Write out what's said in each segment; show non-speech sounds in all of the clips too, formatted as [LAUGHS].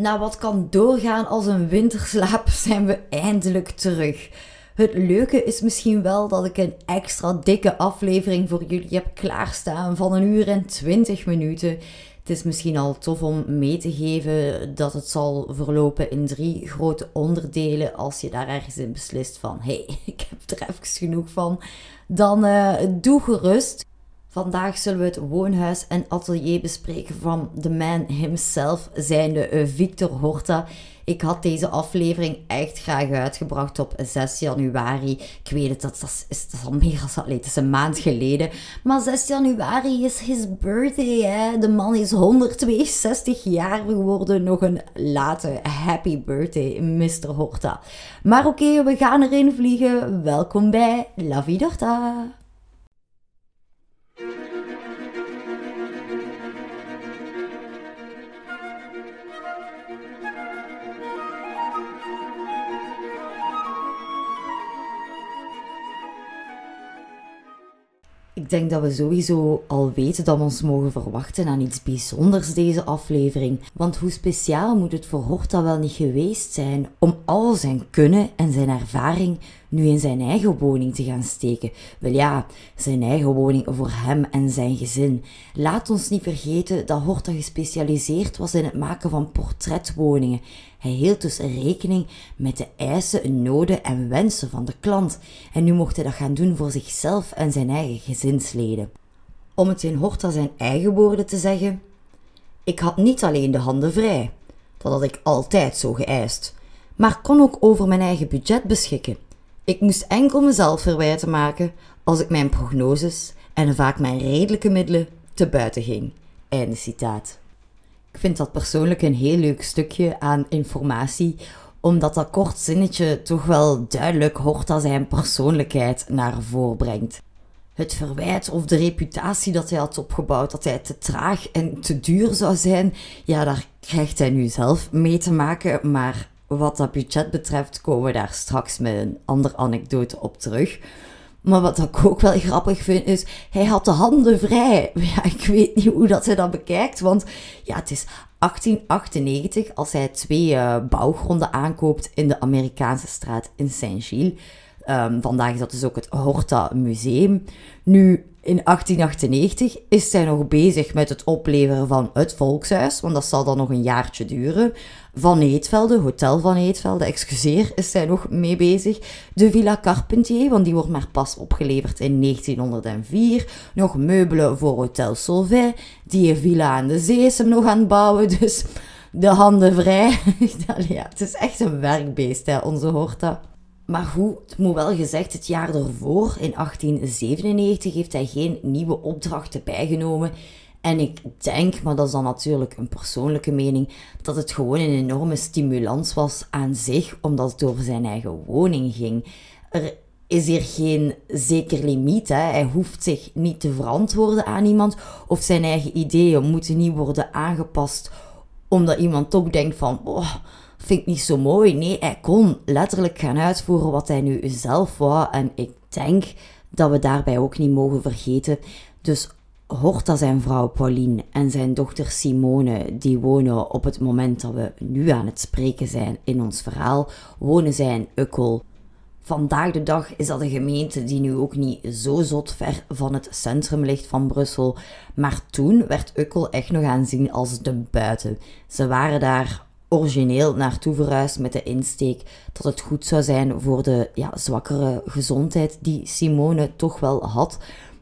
Na wat kan doorgaan als een winterslaap [LAUGHS] zijn we eindelijk terug. Het leuke is misschien wel dat ik een extra dikke aflevering voor jullie heb klaarstaan van een uur en twintig minuten. Het is misschien al tof om mee te geven dat het zal verlopen in drie grote onderdelen. Als je daar ergens in beslist van, hé, hey, [LAUGHS] ik heb er even genoeg van, dan uh, doe gerust. Vandaag zullen we het woonhuis en atelier bespreken van de man himself, zijnde eh, Victor Horta. Ik had deze aflevering echt graag uitgebracht op 6 januari. Ik weet het, dat, is, al meer dan het is een maand geleden. Maar 6 januari is his birthday. Hè? De man is 162 jaar geworden. Nog een late happy birthday, Mr. Horta. Maar oké, we gaan erin vliegen. Welkom bij La Vida. Ik denk dat we sowieso al weten dat we ons mogen verwachten aan iets bijzonders deze aflevering. Want hoe speciaal moet het voor Horta wel niet geweest zijn om al zijn kunnen en zijn ervaring nu in zijn eigen woning te gaan steken. Wel ja, zijn eigen woning voor hem en zijn gezin. Laat ons niet vergeten dat Horta gespecialiseerd was in het maken van portretwoningen. Hij hield dus rekening met de eisen, noden en wensen van de klant. En nu mocht hij dat gaan doen voor zichzelf en zijn eigen gezinsleden. Om het in Horta zijn eigen woorden te zeggen: Ik had niet alleen de handen vrij, dat had ik altijd zo geëist, maar kon ook over mijn eigen budget beschikken. Ik moest enkel mezelf verwijten maken als ik mijn prognoses en vaak mijn redelijke middelen te buiten ging. Einde citaat. Ik vind dat persoonlijk een heel leuk stukje aan informatie, omdat dat kort zinnetje toch wel duidelijk hoort als zijn persoonlijkheid naar voren brengt. Het verwijt of de reputatie dat hij had opgebouwd, dat hij te traag en te duur zou zijn, ja, daar krijgt hij nu zelf mee te maken, maar wat dat budget betreft komen we daar straks met een andere anekdote op terug. Maar wat ik ook wel grappig vind is, hij had de handen vrij. [LAUGHS] Ja, ik weet niet hoe dat hij dat bekijkt, want ja, het is 1898 als hij twee uh, bouwgronden aankoopt in de Amerikaanse straat in Saint-Gilles. Um, vandaag is dat dus ook het Horta Museum. Nu, in 1898 is hij nog bezig met het opleveren van het volkshuis, want dat zal dan nog een jaartje duren. Van Eetvelde, Hotel van Eetvelde, excuseer, is hij nog mee bezig. De Villa Carpentier, want die wordt maar pas opgeleverd in 1904. Nog meubelen voor Hotel Solvay. Die villa aan de zee is hem nog aan het bouwen, dus de handen vrij. [LAUGHS] ja, het is echt een werkbeest, hè, onze Horta. Maar goed, het moet wel gezegd, het jaar ervoor, in 1897, heeft hij geen nieuwe opdrachten bijgenomen. En ik denk, maar dat is dan natuurlijk een persoonlijke mening, dat het gewoon een enorme stimulans was aan zich, omdat het over zijn eigen woning ging. Er is hier geen zeker limiet. Hè. Hij hoeft zich niet te verantwoorden aan iemand, of zijn eigen ideeën moeten niet worden aangepast, omdat iemand toch denkt van, oh, vind ik niet zo mooi. Nee, hij kon letterlijk gaan uitvoeren wat hij nu zelf wou. En ik denk dat we daarbij ook niet mogen vergeten. Dus Horta zijn vrouw Pauline en zijn dochter Simone, die wonen op het moment dat we nu aan het spreken zijn in ons verhaal, wonen zij in Ukkel. Vandaag de dag is dat een gemeente die nu ook niet zo zot ver van het centrum ligt van Brussel, maar toen werd Ukkel echt nog aanzien als de buiten. Ze waren daar origineel naartoe verhuisd met de insteek dat het goed zou zijn voor de ja, zwakkere gezondheid die Simone toch wel had.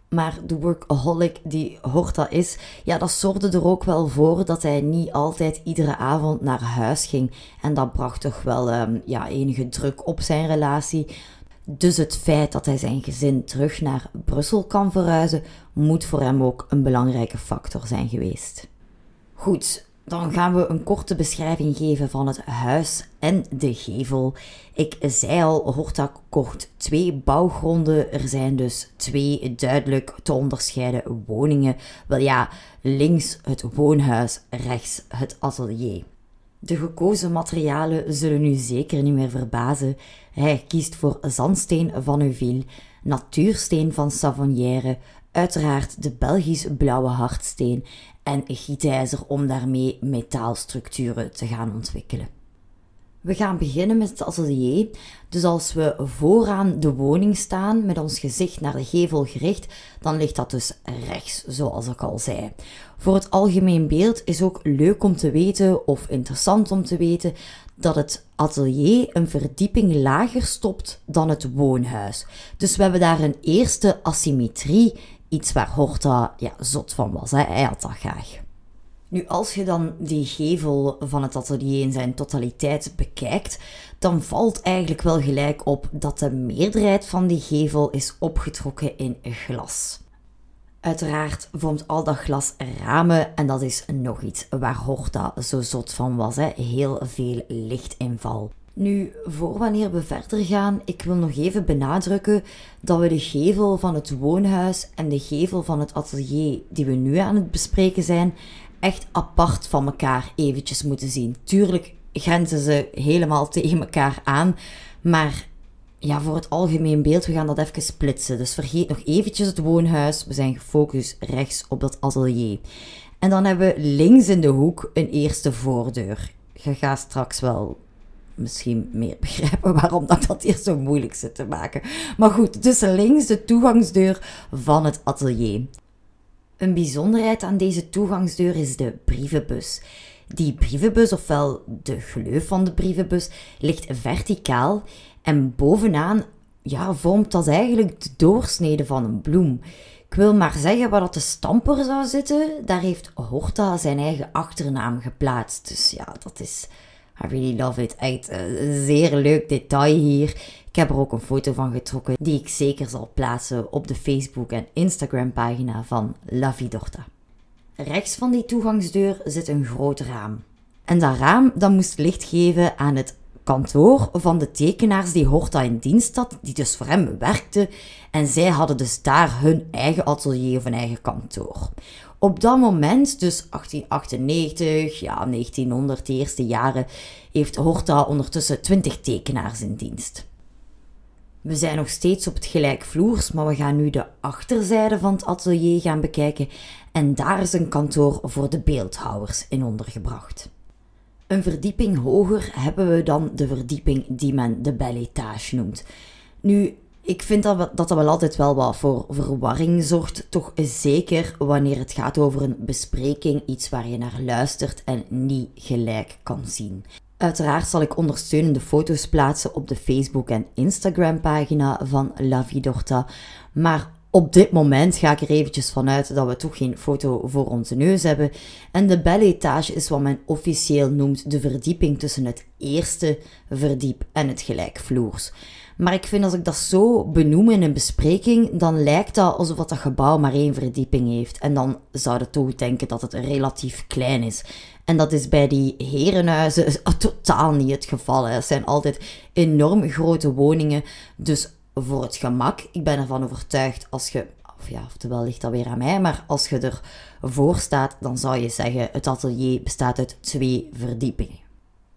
Maar de workaholic die Horta is, ja, dat zorgde er ook wel voor dat hij niet altijd iedere avond naar huis ging. En dat bracht toch wel um, ja, enige druk op zijn relatie. Dus het feit dat hij zijn gezin terug naar Brussel kan verhuizen, moet voor hem ook een belangrijke factor zijn geweest. Goed, dan gaan we een korte beschrijving geven van het huis en de gevel. Ik zei al, Horta kocht twee bouwgronden. Er zijn dus twee duidelijk te onderscheiden woningen. Wel ja, links het woonhuis, rechts het atelier. De gekozen materialen zullen u zeker niet meer verbazen. Hij kiest voor zandsteen van Neuville, natuursteen van Savonnière, Uiteraard de Belgisch blauwe hardsteen en gietijzer om daarmee metaalstructuren te gaan ontwikkelen. We gaan beginnen met het atelier. Dus als we vooraan de woning staan met ons gezicht naar de gevel gericht, dan ligt dat dus rechts, zoals ik al zei. Voor het algemeen beeld is ook leuk om te weten, of interessant om te weten, dat het atelier een verdieping lager stopt dan het woonhuis. Dus we hebben daar een eerste asymmetrie, iets waar Horta ja, zot van was. Hè? Hij had dat graag. Nu, als je dan die gevel van het atelier in zijn totaliteit bekijkt, dan valt eigenlijk wel gelijk op dat de meerderheid van die gevel is opgetrokken in glas. Uiteraard vormt al dat glas ramen en dat is nog iets waar Horta zo zot van was. Hè? Heel veel lichtinval. Nu, voor wanneer we verder gaan, ik wil nog even benadrukken dat we de gevel van het woonhuis en de gevel van het atelier die we nu aan het bespreken zijn, echt apart van elkaar eventjes moeten zien. Tuurlijk grenzen ze helemaal tegen elkaar aan, maar ja, voor het algemeen beeld, we gaan dat even splitsen. Dus vergeet nog eventjes het woonhuis. We zijn gefocust rechts op dat atelier. En dan hebben we links in de hoek een eerste voordeur. Je gaat straks wel misschien meer [LAUGHS] begrijpen waarom dat, dat hier zo moeilijk zit te maken. Maar goed, dus links de toegangsdeur van het atelier. Een bijzonderheid aan deze toegangsdeur is de brievenbus. Die brievenbus, ofwel de gleuf van de brievenbus, ligt verticaal en bovenaan ja, vormt dat eigenlijk de doorsnede van een bloem. Ik wil maar zeggen waar dat de stamper zou zitten, daar heeft Horta zijn eigen achternaam geplaatst. Dus ja, dat is I really love it. Echt een zeer leuk detail hier. Ik heb er ook een foto van getrokken die ik zeker zal plaatsen op de Facebook en Instagram pagina van La Vidorta. Rechts van die toegangsdeur zit een groot raam. En dat raam dat moest licht geven aan het kantoor van de tekenaars die Horta in dienst had, die dus voor hem werkten. En zij hadden dus daar hun eigen atelier of een eigen kantoor. Op dat moment, dus 1898, ja, 1900, de eerste jaren, heeft Horta ondertussen 20 tekenaars in dienst. We zijn nog steeds op het gelijkvloers, maar we gaan nu de achterzijde van het atelier gaan bekijken en daar is een kantoor voor de beeldhouwers in ondergebracht. Een verdieping hoger hebben we dan de verdieping die men de belle étage noemt. Nu, ik vind dat, dat dat wel altijd wel wat voor verwarring zorgt. Toch zeker wanneer het gaat over een bespreking, iets waar je naar luistert en niet gelijk kan zien. Uiteraard zal ik ondersteunende foto's plaatsen op de Facebook- en Instagram-pagina van La Vidorta. Maar op dit moment ga ik er eventjes vanuit dat we toch geen foto voor onze neus hebben. En de belle étage is wat men officieel noemt de verdieping tussen het eerste verdiep en het gelijkvloers. Maar ik vind als ik dat zo benoem in een bespreking, dan lijkt dat alsof dat gebouw maar één verdieping heeft. En dan zouden toch denken dat het relatief klein is. En dat is bij die herenhuizen [LAUGHS] totaal niet het geval. Het zijn altijd enorm grote woningen. Dus voor het gemak, ik ben ervan overtuigd, als je, of ja, oftewel ligt dat weer aan mij, maar als je ervoor staat, dan zou je zeggen, het atelier bestaat uit twee verdiepingen.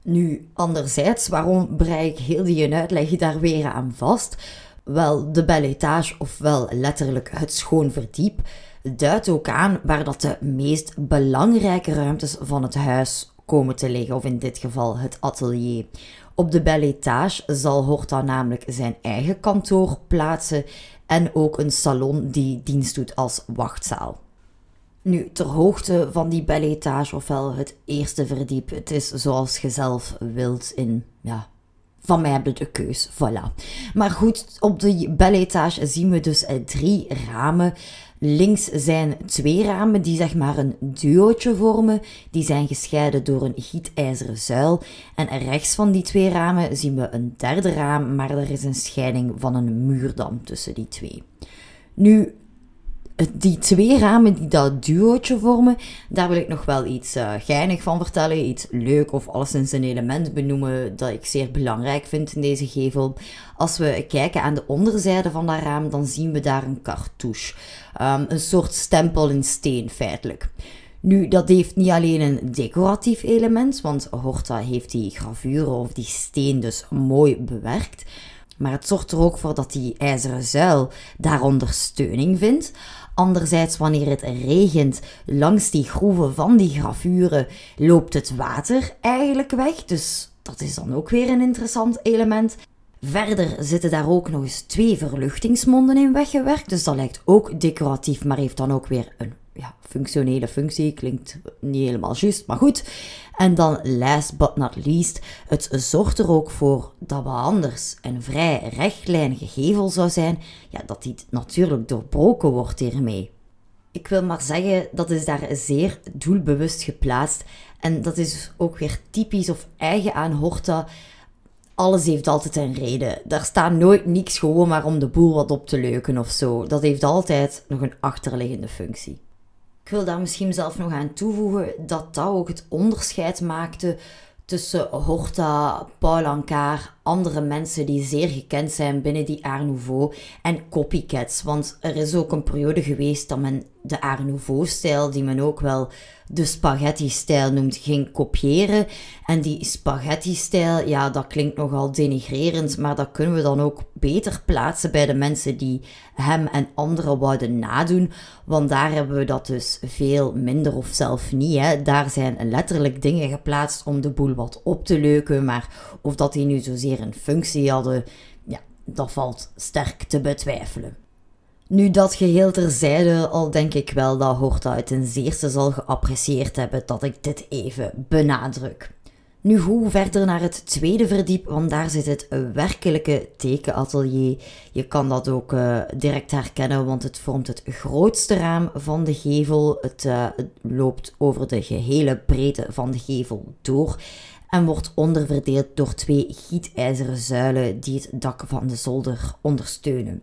Nu, anderzijds, waarom brei ik heel die uitleg daar weer aan vast? Wel, de belle étage, ofwel letterlijk het schoon verdiep, duidt ook aan waar dat de meest belangrijke ruimtes van het huis komen te liggen, of in dit geval het atelier. Op de belle étage zal Horta namelijk zijn eigen kantoor plaatsen en ook een salon die dienst doet als wachtzaal. Nu, ter hoogte van die belle étage, ofwel het eerste verdiep, het is zoals je zelf wilt in, ja, van mij heb je de keus, voilà. Maar goed, op de belle étage zien we dus eh, drie ramen. Links zijn twee ramen die zeg maar een duootje vormen. Die zijn gescheiden door een gietijzeren zuil. En rechts van die twee ramen zien we een derde raam, maar er is een scheiding van een muurdam tussen die twee. Nu, die twee ramen die dat duootje vormen, daar wil ik nog wel iets uh, geinig van vertellen. Iets leuk of alleszins een element benoemen dat ik zeer belangrijk vind in deze gevel. Als we kijken aan de onderzijde van dat raam, dan zien we daar een cartouche. Um, een soort stempel in steen feitelijk. Nu, dat heeft niet alleen een decoratief element, want Horta heeft die gravure of die steen dus mooi bewerkt. Maar het zorgt er ook voor dat die ijzeren zuil daar ondersteuning vindt. Anderzijds, wanneer het regent, langs die groeven van die gravuren loopt het water eigenlijk weg. Dus dat is dan ook weer een interessant element. Verder zitten daar ook nog eens twee verluchtingsmonden in weggewerkt. Dus dat lijkt ook decoratief, maar heeft dan ook weer een ja, functionele functie. Klinkt niet helemaal juist, maar goed. En dan last but not least, het zorgt er ook voor dat wat anders een vrij rechtlijnige gevel zou zijn, ja, dat die natuurlijk doorbroken wordt hiermee. Ik wil maar zeggen, dat is daar zeer doelbewust geplaatst. En dat is ook weer typisch of eigen aan Horta. Alles heeft altijd een reden. Daar staat nooit niks gewoon maar om de boel wat op te leuken of zo. Dat heeft altijd nog een achterliggende functie. Ik wil daar misschien zelf nog aan toevoegen dat dat ook het onderscheid maakte tussen Horta, Paul andere mensen die zeer gekend zijn binnen die Art Nouveau en copycats. Want er is ook een periode geweest dat men de Art Nouveau-stijl, die men ook wel de spaghetti-stijl noemt, ging kopiëren. En die spaghetti-stijl, ja, dat klinkt nogal denigrerend, maar dat kunnen we dan ook beter plaatsen bij de mensen die hem en anderen wouden nadoen. Want daar hebben we dat dus veel minder of zelf niet. Hè. Daar zijn letterlijk dingen geplaatst om de boel wat op te leuken, maar of dat die nu zozeer een functie hadden, ja, dat valt sterk te betwijfelen. Nu dat geheel terzijde, al denk ik wel dat Horta het ten zeerste zal geapprecieerd hebben dat ik dit even benadruk. Nu goed, verder naar het tweede verdiep, want daar zit het werkelijke tekenatelier. Je kan dat ook uh, direct herkennen, want het vormt het grootste raam van de gevel. Het, uh, het loopt over de gehele breedte van de gevel door en wordt onderverdeeld door twee gietijzeren zuilen die het dak van de zolder ondersteunen.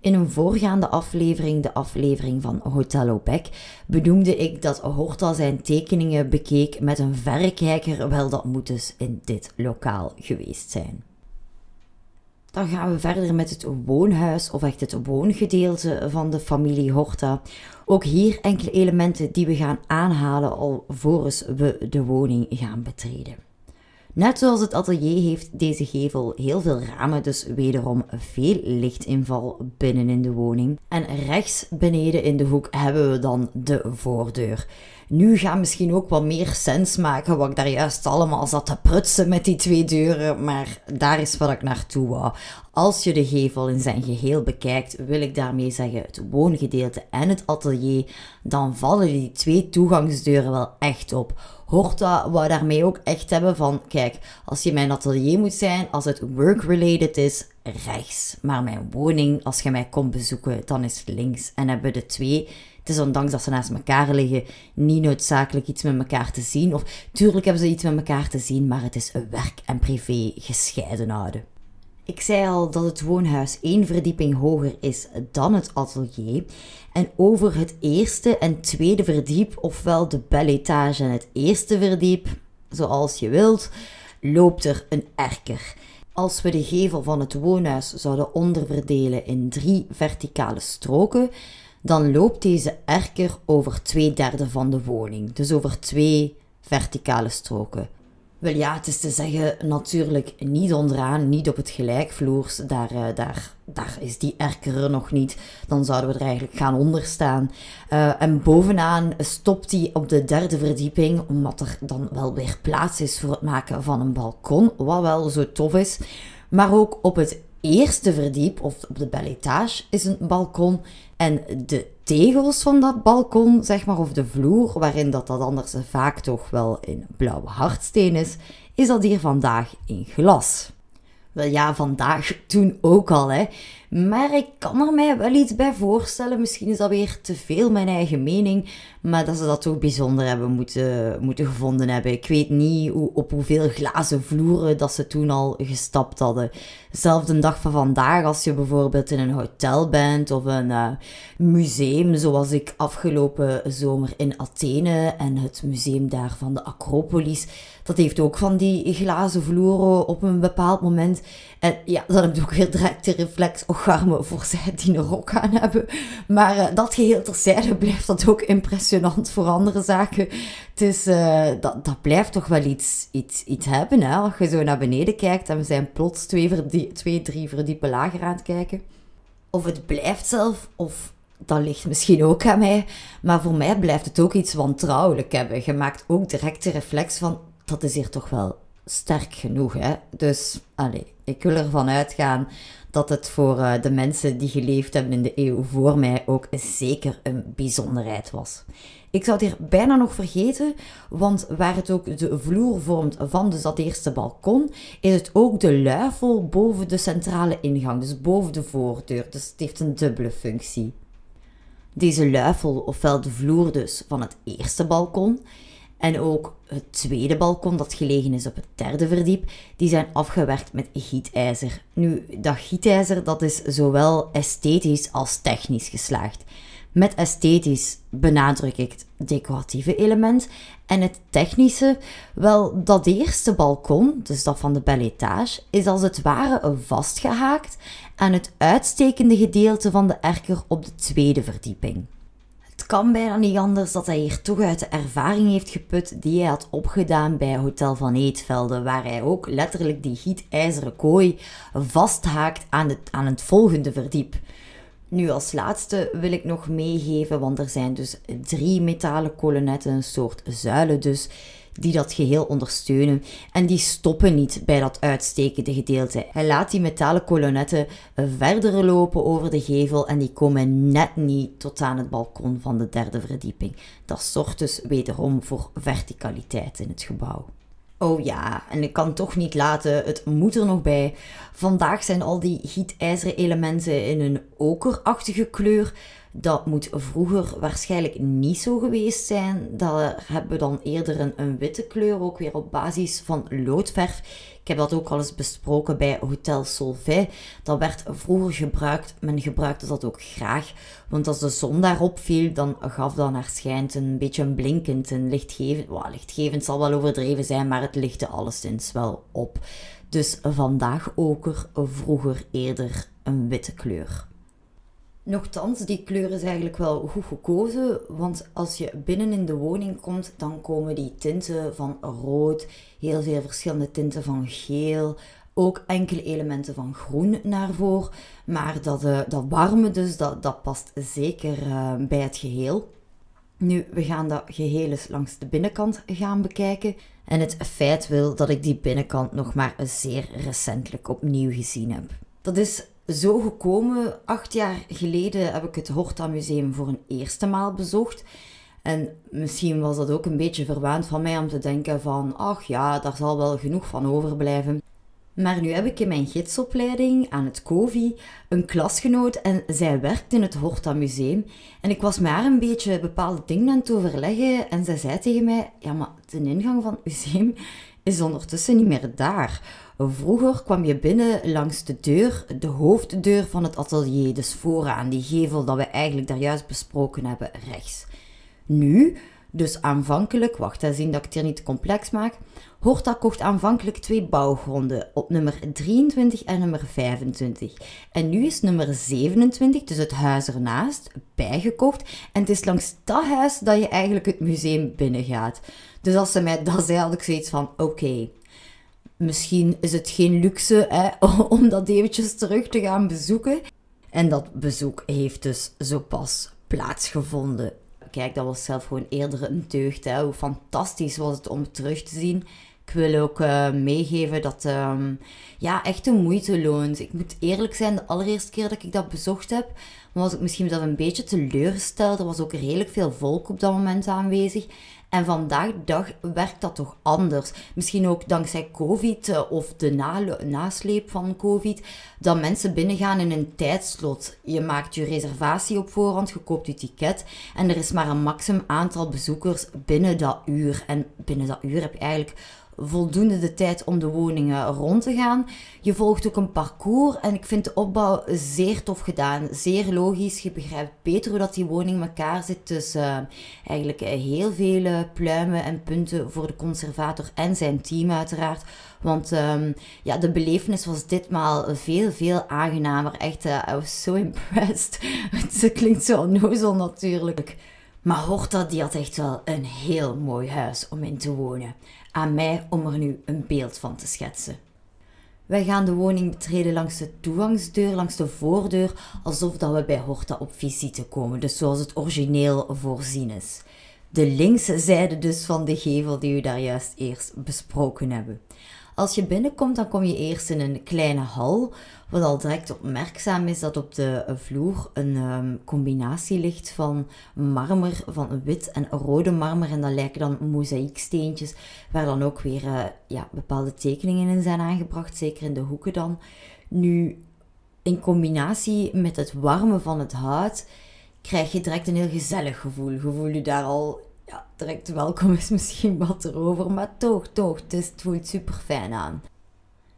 In een voorgaande aflevering, de aflevering van Hotel Opek, benoemde ik dat Horta zijn tekeningen bekeek met een verrekijker. Wel, dat moet dus in dit lokaal geweest zijn. Dan gaan we verder met het woonhuis of echt het woongedeelte van de familie Horta. Ook hier enkele elementen die we gaan aanhalen alvorens we de woning gaan betreden. Net zoals het atelier heeft deze gevel heel veel ramen, dus wederom veel lichtinval binnen in de woning. En rechts beneden in de hoek hebben we dan de voordeur. Nu gaat misschien ook wat meer sens maken wat ik daar juist allemaal zat te prutsen met die twee deuren, maar daar is wat ik naartoe wou. Als je de gevel in zijn geheel bekijkt, wil ik daarmee zeggen het woongedeelte en het atelier, dan vallen die twee toegangsdeuren wel echt op. Horta wou daarmee ook echt hebben van, kijk, als je mijn atelier moet zijn, als het work-related is, rechts. Maar mijn woning, als je mij komt bezoeken, dan is links. En hebben de twee is ondanks dat ze naast elkaar liggen, niet noodzakelijk iets met elkaar te zien. Of tuurlijk hebben ze iets met elkaar te zien, maar het is werk en privé gescheiden houden. Ik zei al dat het woonhuis één verdieping hoger is dan het atelier. En over het eerste en tweede verdiep, ofwel de belletage en het eerste verdiep, zoals je wilt, loopt er een erker. Als we de gevel van het woonhuis zouden onderverdelen in drie verticale stroken, dan loopt deze erker over twee derde van de woning. Dus over twee verticale stroken. Wel ja, het is te zeggen, natuurlijk niet onderaan, niet op het gelijkvloers. Daar, uh, daar, daar is die erker nog niet. Dan zouden we er eigenlijk gaan onderstaan. Uh, en bovenaan stopt hij op de derde verdieping, omdat er dan wel weer plaats is voor het maken van een balkon. Wat wel zo tof is. Maar ook op het eerste verdiep, of op de belletage, is een balkon. En de tegels van dat balkon, zeg maar, of de vloer, waarin dat, dat anders vaak toch wel in blauwe hardsteen is, is dat hier vandaag in glas. Wel ja, vandaag toen ook al, hè. Maar ik kan er mij wel iets bij voorstellen. Misschien is dat weer te veel mijn eigen mening. Maar dat ze dat toch bijzonder hebben moeten, moeten gevonden hebben. Ik weet niet hoe, op hoeveel glazen vloeren dat ze toen al gestapt hadden. Zelfde dag van vandaag, als je bijvoorbeeld in een hotel bent of een uh, museum, zoals ik afgelopen zomer in Athene en het museum daar van de Acropolis. Dat heeft ook van die glazen vloeren op een bepaald moment. En ja, dan heb ik ook weer direct de reflex, oh garme, voor zij die een rok aan hebben. Maar uh, dat geheel terzijde blijft dat ook impressionant voor andere zaken. Het is, uh, dat, dat blijft toch wel iets, iets, iets hebben, hè. Als je zo naar beneden kijkt en we zijn plots twee, verdie twee drie verdiepen lager aan het kijken. Of het blijft zelf, of dat ligt misschien ook aan mij, maar voor mij blijft het ook iets wantrouwelijk hebben. Je maakt ook direct de reflex van, dat is hier toch wel sterk genoeg, hè? Dus, allez, ik wil ervan uitgaan dat het voor uh, de mensen die geleefd hebben in de eeuw voor mij ook zeker een bijzonderheid was. Ik zou het hier bijna nog vergeten, want waar het ook de vloer vormt van dus dat eerste balkon, is het ook de luifel boven de centrale ingang, dus boven de voordeur. Dus het heeft een dubbele functie. Deze luifel, ofwel de vloer dus van het eerste balkon, en ook het tweede balkon dat gelegen is op het derde verdiep, die zijn afgewerkt met gietijzer. Nu, dat gietijzer dat is zowel esthetisch als technisch geslaagd. Met esthetisch benadruk ik het decoratieve element en het technische, wel dat eerste balkon, dus dat van de belle is als het ware vastgehaakt aan het uitstekende gedeelte van de erker op de tweede verdieping. Kan bijna niet anders dat hij hier toch uit de ervaring heeft geput die hij had opgedaan bij Hotel van Eetvelde, waar hij ook letterlijk die gietijzeren kooi vasthaakt aan het, aan het volgende verdiep. Nu als laatste wil ik nog meegeven, want er zijn dus drie metalen kolonetten, een soort zuilen dus, die dat geheel ondersteunen. En die stoppen niet bij dat uitstekende gedeelte. Hij laat die metalen kolonetten verder lopen over de gevel en die komen net niet tot aan het balkon van de derde verdieping. Dat zorgt dus wederom voor verticaliteit in het gebouw. Oh ja, en ik kan toch niet laten, het moet er nog bij. Vandaag zijn al die gietijzeren elementen in een okerachtige kleur. Dat moet vroeger waarschijnlijk niet zo geweest zijn. Daar hebben we dan eerder een, witte kleur, ook weer op basis van loodverf. Ik heb dat ook al eens besproken bij Hotel Solvay. Dat werd vroeger gebruikt. Men gebruikte dat ook graag. Want als de zon daarop viel, dan gaf dat naar schijnt een beetje een blinkend, een lichtgevend. Well, lichtgevend zal wel overdreven zijn, maar het lichtte alleszins wel op. Dus vandaag oker, vroeger eerder een witte kleur. Nochtans, die kleur is eigenlijk wel goed gekozen, want als je binnen in de woning komt, dan komen die tinten van rood, heel veel verschillende tinten van geel, ook enkele elementen van groen naar voren. Maar dat, uh, dat warme dus, dat, dat past zeker uh, bij het geheel. Nu, we gaan dat geheel eens langs de binnenkant gaan bekijken. En het feit wil dat ik die binnenkant nog maar zeer recentelijk opnieuw gezien heb. Dat is zo gekomen. Acht jaar geleden heb ik het Horta Museum voor een eerste maal bezocht. En misschien was dat ook een beetje verwaand van mij om te denken van, ach ja, daar zal wel genoeg van overblijven. Maar nu heb ik in mijn gidsopleiding aan het COVI een klasgenoot en zij werkt in het Horta Museum. En ik was met haar een beetje bepaalde dingen aan het overleggen en zij zei tegen mij, ja maar de ingang van het museum is ondertussen niet meer daar. Vroeger kwam je binnen langs de deur, de hoofddeur van het atelier, dus vooraan, die gevel dat we eigenlijk daar juist besproken hebben, rechts. Nu, dus aanvankelijk, wacht, hè, zien dat ik het hier niet complex maak. Horta kocht aanvankelijk twee bouwgronden op nummer 23 en nummer 25. En nu is nummer 27, dus het huis ernaast, bijgekocht. En het is langs dat huis dat je eigenlijk het museum binnengaat. Dus als ze mij dat zei, had ik zoiets van: oké, misschien is het geen luxe hè, [LAUGHS] om dat eventjes terug te gaan bezoeken. En dat bezoek heeft dus zo pas plaatsgevonden. Kijk, dat was zelf gewoon eerder een deugd. Hè. Hoe fantastisch was het om terug te zien. Ik wil ook uh, meegeven dat um, ja, echt de moeite loont. Ik moet eerlijk zijn, de allereerste keer dat ik dat bezocht heb, was ik misschien dat een beetje teleurgesteld. Er was ook redelijk veel volk op dat moment aanwezig. En vandaag de dag werkt dat toch anders. Misschien ook dankzij COVID eh, of de nasleep van COVID, dat mensen binnengaan in een tijdslot. Je maakt je reservatie op voorhand, je koopt je ticket en er is maar een maximum aantal bezoekers binnen dat uur. En binnen dat uur heb je eigenlijk voldoende de tijd om de woningen rond te gaan. Je volgt ook een parcours en ik vind de opbouw zeer tof gedaan. Zeer logisch. Je begrijpt beter hoe dat die woning in elkaar zit. Dus eigenlijk heel veel pluimen en punten voor de conservator en zijn team uiteraard. Want um, ja, de belevenis was ditmaal veel, veel aangenamer. Echt, uh, I was so [LAUGHS] impressed. Het klinkt zo onnozel natuurlijk. Maar Horta die had echt wel een heel mooi huis om in te wonen. Aan mij om er nu een beeld van te schetsen. Wij gaan de woning betreden langs de toegangsdeur, langs de voordeur, alsof dat we bij Horta op visite komen. Dus zoals het origineel voorzien is. De linkse zijde dus van de gevel die we daar juist eerst besproken hebben. Als je binnenkomt, dan kom je eerst in een kleine hal, wat al direct opmerkzaam is dat op de vloer een um, combinatie ligt van marmer, van wit en rode marmer. En dat lijken dan mozaïeksteentjes, waar dan ook weer uh, ja, bepaalde tekeningen in zijn aangebracht, zeker in de hoeken dan. Nu, in combinatie met het warme van het hout, krijg je direct een heel gezellig gevoel. Je voelt je daar al ja, direct welkom is misschien wat erover, maar toch, toch, het, het voelt super fijn aan.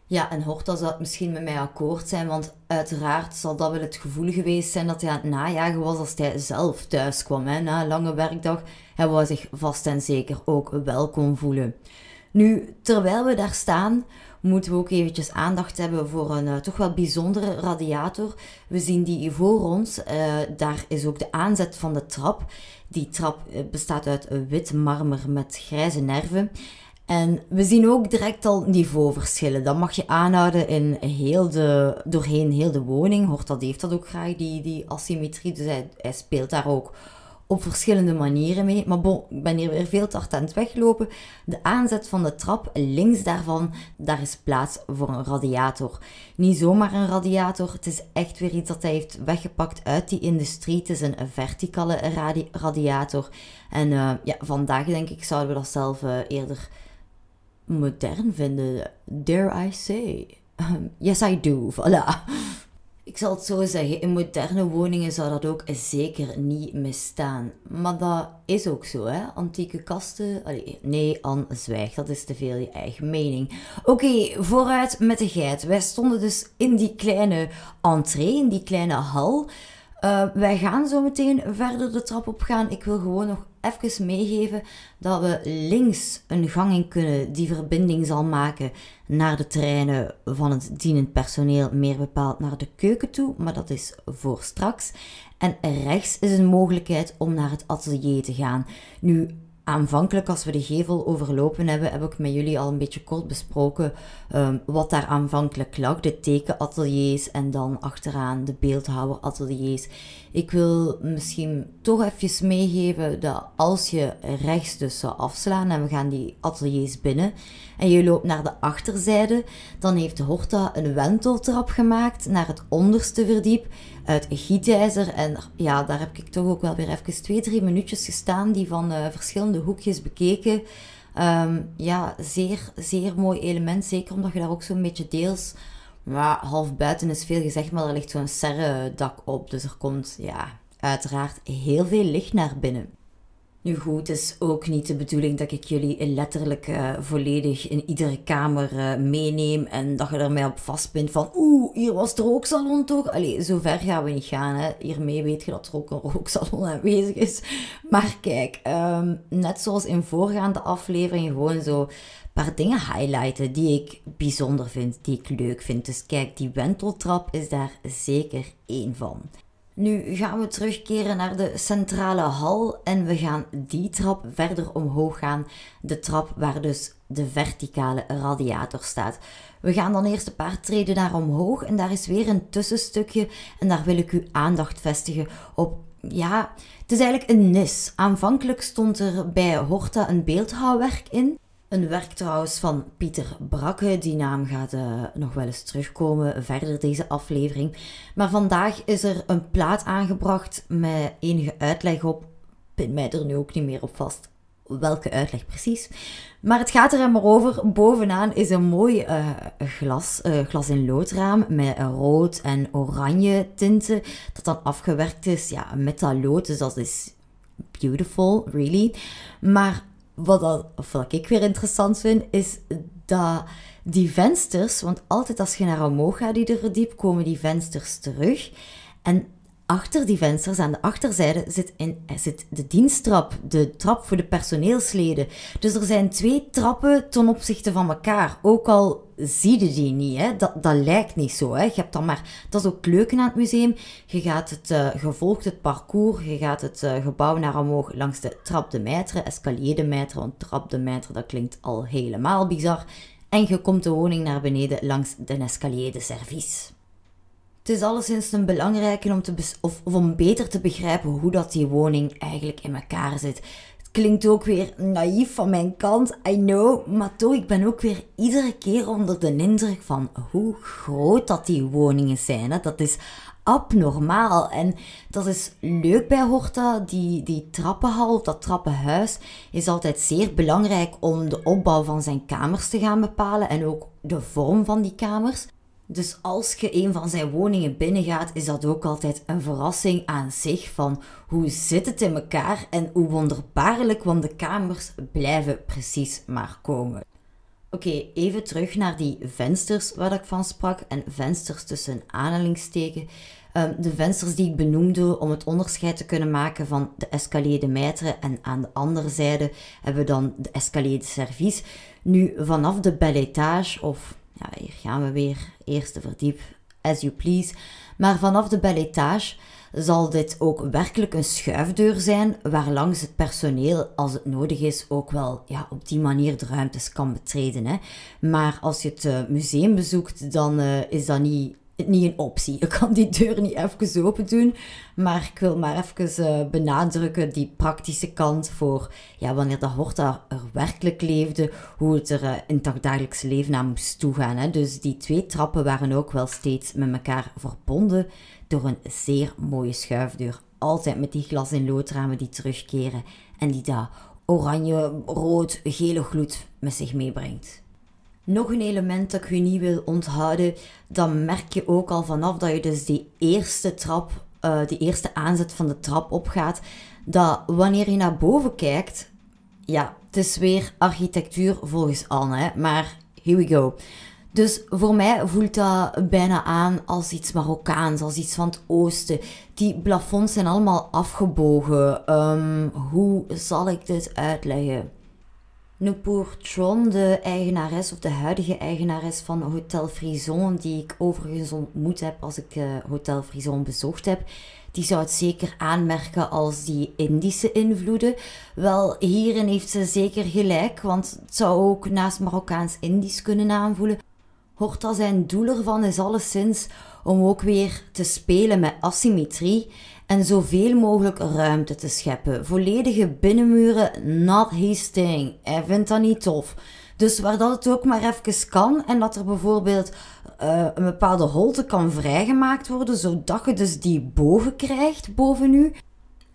Ja, en Horta zal het misschien met mij akkoord zijn, want uiteraard zal dat wel het gevoel geweest zijn dat hij aan het najagen was als hij zelf thuis kwam. Hè, na een lange werkdag. Hij wou zich vast en zeker ook welkom voelen. Nu, terwijl we daar staan, moeten we ook eventjes aandacht hebben voor een uh, toch wel bijzondere radiator. We zien die voor ons. Uh, daar is ook de aanzet van de trap. Die trap eh, bestaat uit wit marmer met grijze nerven. En we zien ook direct al niveauverschillen. Dat mag je aanhouden in heel de, doorheen heel de woning. Hoort dat heeft dat ook graag, die, die asymmetrie. Dus hij, hij speelt daar ook op verschillende manieren mee. Maar bon, ik ben hier weer veel te hard aan het weglopen. De aanzet van de trap, links daarvan, daar is plaats voor een radiator. Niet zomaar een radiator, het is echt weer iets dat hij heeft weggepakt uit die industrie. Het is een verticale radi radiator. En uh, ja, vandaag denk ik zouden we dat zelf uh, eerder modern vinden. Dare I say? [LAUGHS] yes, I do. Voilà. Ik zal het zo zeggen, in moderne woningen zou dat ook zeker niet misstaan. Maar dat is ook zo, hè? Antieke kasten. Nee, Anne, zwijg, dat is te veel je eigen mening. Oké, vooruit met de geit. Wij stonden dus in die kleine entree, in die kleine hal. Uh, wij gaan zo meteen verder de trap op gaan. Ik wil gewoon nog even meegeven dat we links een gang in kunnen die verbinding zal maken naar de terreinen van het dienend personeel, meer bepaald naar de keuken toe, maar dat is voor straks. En rechts is een mogelijkheid om naar het atelier te gaan. Nu, aanvankelijk, als we de gevel overlopen hebben, heb ik met jullie al een beetje kort besproken um, wat daar aanvankelijk lag. De tekenateliers en dan achteraan de beeldhouwerateliers. Ik wil misschien toch even meegeven dat als je rechts dus zou afslaan en we gaan die ateliers binnen en je loopt naar de achterzijde, dan heeft Horta een wenteltrap gemaakt naar het onderste verdiep uit gietijzer. En ja, daar heb ik toch ook wel weer even twee, drie minuutjes gestaan, die van uh, verschillende hoekjes bekeken. Um, ja, zeer, zeer mooi element. Zeker omdat je daar ook zo'n beetje deels, maar half buiten is veel gezegd, maar er ligt zo'n serre-dak op. Dus er komt, ja, uiteraard heel veel licht naar binnen. Nu goed, het is ook niet de bedoeling dat ik jullie letterlijk uh, volledig in iedere kamer uh, meeneem en dat je er mij op vastbindt van oeh, hier was de rooksalon toch? Allee, zo ver gaan we niet gaan. Hè. Hiermee weet je dat er ook een [LAUGHS] rooksalon aanwezig is. Maar kijk, um, net zoals in voorgaande afleveringen gewoon zo paar dingen highlighten die ik bijzonder vind, die ik leuk vind. Dus kijk, die wenteltrap is daar zeker één van. Nu gaan we terugkeren naar de centrale hal en we gaan die trap verder omhoog gaan. De trap waar dus de verticale radiator staat. We gaan dan eerst een paar treden naar omhoog en daar is weer een tussenstukje en daar wil ik uw aandacht vestigen op ja, het is eigenlijk een nis. Aanvankelijk stond er bij Horta een beeldhouwwerk in. Een werk trouwens van Pieter Brakke. Die naam gaat uh, nog wel eens terugkomen verder deze aflevering. Maar vandaag is er een plaat aangebracht met enige uitleg op. Pin mij er nu ook niet meer op vast welke uitleg precies. Maar het gaat er maar over. Bovenaan is een mooi uh, glas, uh, glas in loodraam met rood en oranje tinten. Dat dan afgewerkt is ja, met dat lood. Dus dat is beautiful, really. Maar wat, wat ik weer interessant vind, is dat die vensters, want altijd als je naar omhoog gaat, die verdiep, komen die vensters terug. En achter die vensters, aan de achterzijde, zit, in, zit de diensttrap, de trap voor de personeelsleden. Dus er zijn twee trappen ten opzichte van elkaar. Ook al zie je die niet, hè? Dat, dat lijkt niet zo. Hè? Je hebt dan maar, dat is ook leuk aan het museum. Je, gaat het, uh, je volgt het parcours, je gaat het uh, gebouw naar omhoog langs de trap de maître, escalier de maître, want trap de maître, dat klinkt al helemaal bizar. en je komt de woning naar beneden langs de escalier de service. Het is alleszins een belangrijke om, te of, of om beter te begrijpen hoe dat die woning eigenlijk in elkaar zit. Het klinkt ook weer naïef van mijn kant, I know, maar toch, ik ben ook weer iedere keer onder de indruk van hoe groot dat die woningen zijn. Hè. Dat is abnormaal. En dat is leuk bij Horta. Die, die trappenhal, dat trappenhuis, is altijd zeer belangrijk om de opbouw van zijn kamers te gaan bepalen en ook de vorm van die kamers. Dus als je een van zijn woningen binnengaat, is dat ook altijd een verrassing aan zich van hoe zit het in elkaar en hoe wonderbaarlijk, want de kamers blijven precies maar komen. Oké, even terug naar die vensters waar ik van sprak. En vensters tussen aanhalingstekens. Um, de vensters die ik benoemde om het onderscheid te kunnen maken van de escalier de maître. En aan de andere zijde hebben we dan de escalier de service. Nu, vanaf de bel étage, of ja, hier gaan we weer, eerste verdiep, as you please. Maar vanaf de bel étage zal dit ook werkelijk een schuifdeur zijn waarlangs het personeel, als het nodig is, ook wel ja, op die manier de ruimtes kan betreden. Hè. Maar als je het uh, museum bezoekt, dan uh, is dat niet niet een optie. Je kan die deur niet even open doen. Maar ik wil maar even uh, benadrukken die praktische kant voor ja, wanneer de Horta er werkelijk leefde, hoe het er uh, in het dagelijks leven aan moest toegaan. Hè. Dus die twee trappen waren ook wel steeds met elkaar verbonden door een zeer mooie schuifdeur. Altijd met die glas- en loodramen die terugkeren en die daar oranje, rood, gele gloed met zich meebrengt. Nog een element dat ik u niet wil onthouden, dan merk je ook al vanaf dat je dus die eerste trap, uh, die eerste aanzet van de trap opgaat, dat wanneer je naar boven kijkt, ja, het is weer architectuur volgens Anne, maar here we go. Dus voor mij voelt dat bijna aan als iets Marokkaans, als iets van het oosten. Die plafonds zijn allemaal afgebogen. Um, hoe zal ik dit uitleggen? Nu pour Tron, de eigenares of de huidige eigenares van Hotel Frison, die ik overigens ontmoet heb als ik uh, Hotel Frison bezocht heb, die zou het zeker aanmerken als die Indische invloeden. Wel, hierin heeft ze zeker gelijk, want het zou ook naast Marokkaans-Indisch kunnen aanvoelen. Horta zijn doel ervan is alleszins om ook weer te spelen met asymmetrie en zoveel mogelijk ruimte te scheppen. Volledige binnenmuren, not his thing. Hij vindt dat niet tof. Dus waar dat het ook maar even kan en dat er bijvoorbeeld uh, een bepaalde holte kan vrijgemaakt worden, zodat je dus die bogen krijgt boven u,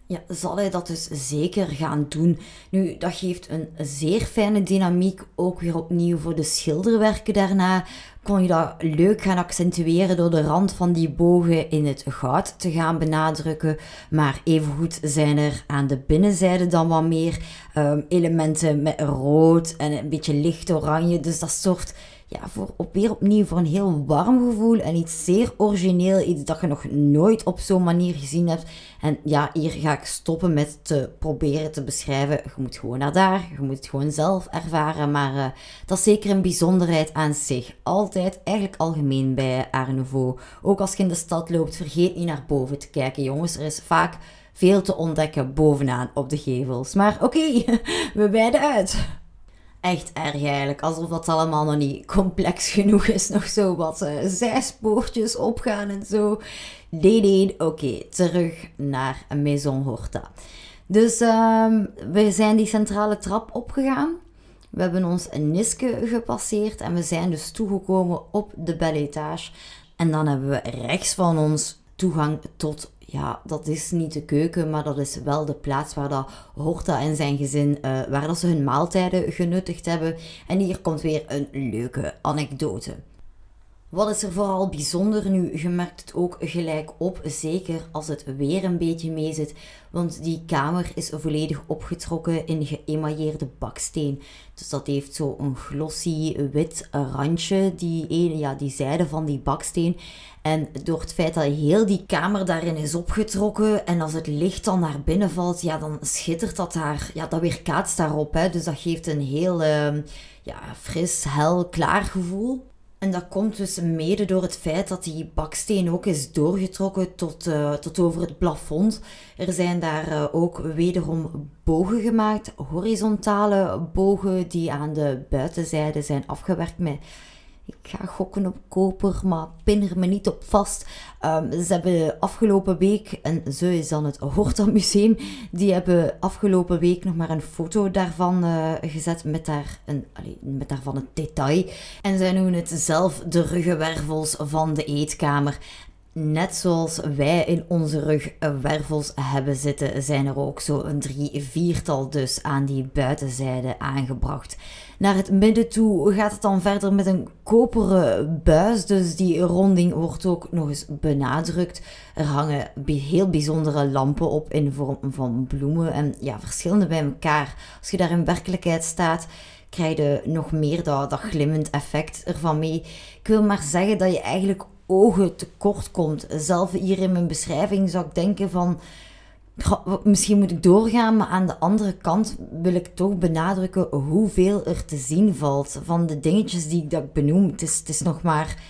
ja, zal hij dat dus zeker gaan doen. Nu, dat geeft een zeer fijne dynamiek, ook weer opnieuw voor de schilderwerken daarna. Kon je dat leuk gaan accentueren door de rand van die bogen in het goud te gaan benadrukken. Maar evengoed zijn er aan de binnenzijde dan wat meer um, elementen met rood en een beetje licht oranje. Dus dat soort ja, voor, op, weer opnieuw voor een heel warm gevoel en iets zeer origineel. Iets dat je nog nooit op zo'n manier gezien hebt. En ja, hier ga ik stoppen met te proberen te beschrijven. Je moet gewoon naar daar, je moet het gewoon zelf ervaren. Maar uh, dat is zeker een bijzonderheid aan zich. Altijd, eigenlijk algemeen bij Art Nouveau. Ook als je in de stad loopt, vergeet niet naar boven te kijken, jongens. Er is vaak veel te ontdekken bovenaan op de gevels. Maar oké, okay, [LAUGHS] we wijden uit echt erg eigenlijk. Alsof dat allemaal nog niet complex [LAUGHS] genoeg is. Nog zo wat uh, zijspoortjes opgaan en zo. Nee, nee, oké. terug naar Maison Horta. Dus uh, we zijn die centrale trap opgegaan. We hebben ons een Niske gepasseerd en we zijn dus toegekomen op de belle étage. En dan hebben we rechts van ons toegang tot ja, dat is niet de keuken, maar dat is wel de plaats waar dat Horta en zijn gezin, uh, waar dat ze hun maaltijden genuttigd hebben. En hier komt weer een leuke anekdote. Wat is er vooral bijzonder nu? Je merkt het ook gelijk op, zeker als het weer een beetje meezit. Want die kamer is volledig opgetrokken in geëmailleerde baksteen. Dus dat heeft zo een glossy wit randje, die, ja, die zijde van die baksteen. En door het feit dat heel die kamer daarin is opgetrokken en als het licht dan naar binnen valt, ja, dan schittert dat daar, ja, dat weerkaatst daarop. Hè. Dus dat geeft een heel uh, ja, fris, hel, klaar gevoel. En dat komt dus mede door het feit dat die baksteen ook is doorgetrokken tot, uh, tot over het plafond. Er zijn daar uh, ook wederom bogen gemaakt, horizontale bogen die aan de buitenzijde zijn afgewerkt met ik ga gokken op koper, maar pin er me niet op vast. Um, ze hebben afgelopen week, en zo is dan het Horta Museum, die hebben afgelopen week nog maar een foto daarvan uh, gezet met, daar een, met daarvan het detail. En zij noemen het zelf de ruggenwervels van de eetkamer. Net zoals wij in onze rug wervels hebben zitten, zijn er ook zo een drie viertal dus aan die buitenzijde aangebracht. Naar het midden toe gaat het dan verder met een koperen buis, dus die ronding wordt ook nog eens benadrukt. Er hangen heel bijzondere lampen op in vorm van bloemen en ja, verschillende bij elkaar. Als je daar in werkelijkheid staat, krijg je nog meer dat, dat glimmend effect ervan mee. Ik wil maar zeggen dat je eigenlijk ogen tekort komt. Zelf hier in mijn beschrijving zou ik denken van... Misschien moet ik doorgaan, maar aan de andere kant wil ik toch benadrukken hoeveel er te zien valt van de dingetjes die ik benoem. Het is, het is nog maar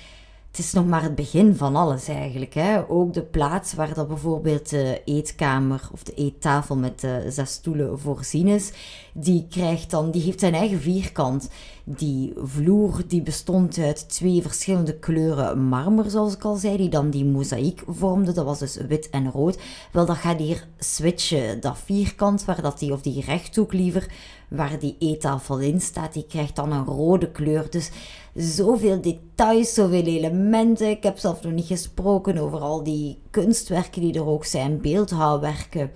het is nog maar het begin van alles eigenlijk. Hè. Ook de plaats waar dat bijvoorbeeld de eetkamer of de eettafel met de zes stoelen voorzien is, die krijgt dan, die heeft zijn eigen vierkant. Die vloer die bestond uit twee verschillende kleuren marmer, zoals ik al zei, die dan die mozaïek vormde. Dat was dus wit en rood. Wel, dat gaat hier switchen. Dat vierkant, waar dat die, of die rechthoek liever, waar die eettafel in staat, die krijgt dan een rode kleur. Dus zoveel details, zoveel elementen. Ik heb zelf nog niet gesproken over al die kunstwerken die er ook zijn, beeldhouwwerken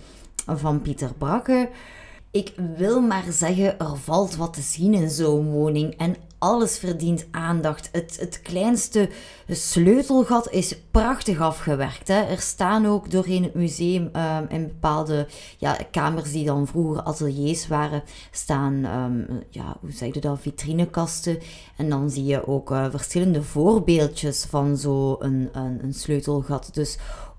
van Pieter Brakke. Ik wil maar zeggen, er valt wat te zien in zo'n woning en alles verdient aandacht. Het, het kleinste sleutelgat is prachtig afgewerkt. Hè. Er staan ook doorheen het museum um, in bepaalde ja, kamers die dan vroeger ateliers waren, staan, um, ja, hoe zeg je dat, vitrinekasten. En dan zie je ook uh, verschillende voorbeeldjes van zo'n een, een, een sleutelgat. Dus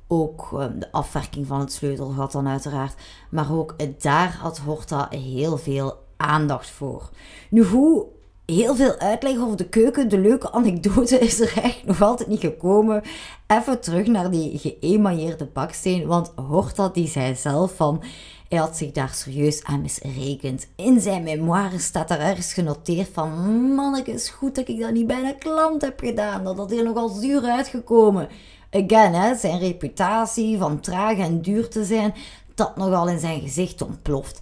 ook um, de afwerking van het sleutelgat dan uiteraard. Maar ook daar had Horta heel veel aandacht voor. Nu, hoe heel veel uitleg over de keuken. De leuke anekdote is er echt nog altijd niet gekomen. Even terug naar die geëmailleerde baksteen. Want Horta die zei zelf van... Hij had zich daar serieus aan misrekend. In zijn memoires staat er ergens genoteerd van... Is goed dat ik dat niet bij een klant heb gedaan. Dat had hier nogal zuur uitgekomen. Again, hè, zijn reputatie van traag en duur te zijn... Dat nogal in zijn gezicht ontploft.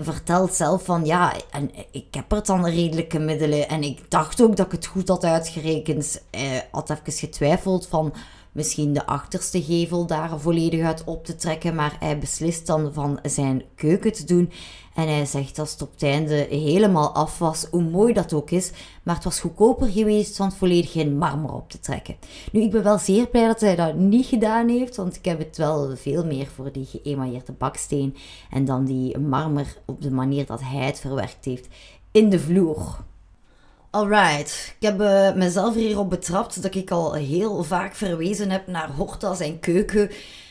Vertelt zelf van ja, en ik heb er dan redelijke middelen. En ik dacht ook dat ik het goed had uitgerekend. Hij had even getwijfeld van misschien de achterste gevel daar volledig uit op te trekken. Maar hij beslist dan van zijn keuken te doen. En hij zegt dat het op het einde helemaal af was, hoe mooi dat ook is. Maar het was goedkoper geweest van volledig geen marmer op te trekken. Nu, ik ben wel zeer blij dat hij dat niet gedaan heeft, want ik heb het wel veel meer voor die geëmailleerde baksteen. En dan die marmer op de manier dat hij het verwerkt heeft in de vloer. Alright, ik heb uh, mezelf hierop betrapt dat ik al heel vaak verwezen heb naar Horta en keuken.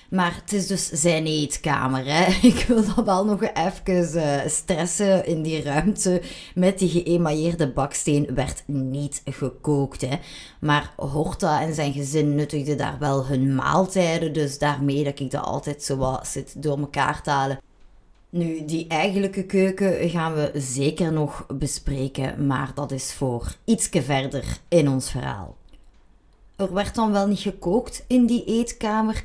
Maar het is dus zijn eetkamer. Hè. [LAUGHS] Ik wil dat wel nog even uh, stressen in die ruimte. Met die geëmailleerde baksteen werd niet gekookt. Hè. Maar Horta en zijn gezin nuttigden daar wel hun maaltijden. Dus daarmee dat ik dat altijd zo wat zit door elkaar te halen. Nu, die eigenlijke keuken gaan we zeker nog bespreken, maar dat is voor ietsje verder in ons verhaal. Er werd dan wel niet gekookt in die eetkamer,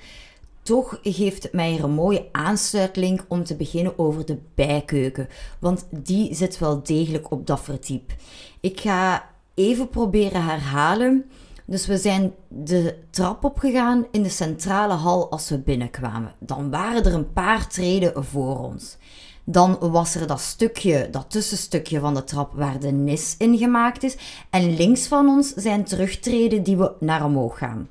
toch geeft het mij een mooie aansluitlink om te beginnen over de bijkeuken, want die zit wel degelijk op dat verdiep. Ik ga even proberen herhalen. Dus we zijn de trap opgegaan in de centrale hal als we binnenkwamen. Dan waren er een paar treden voor ons. Dan was er dat stukje, dat tussenstukje van de trap waar de nis in gemaakt is. En links van ons zijn terugtreden die we naar omhoog gaan.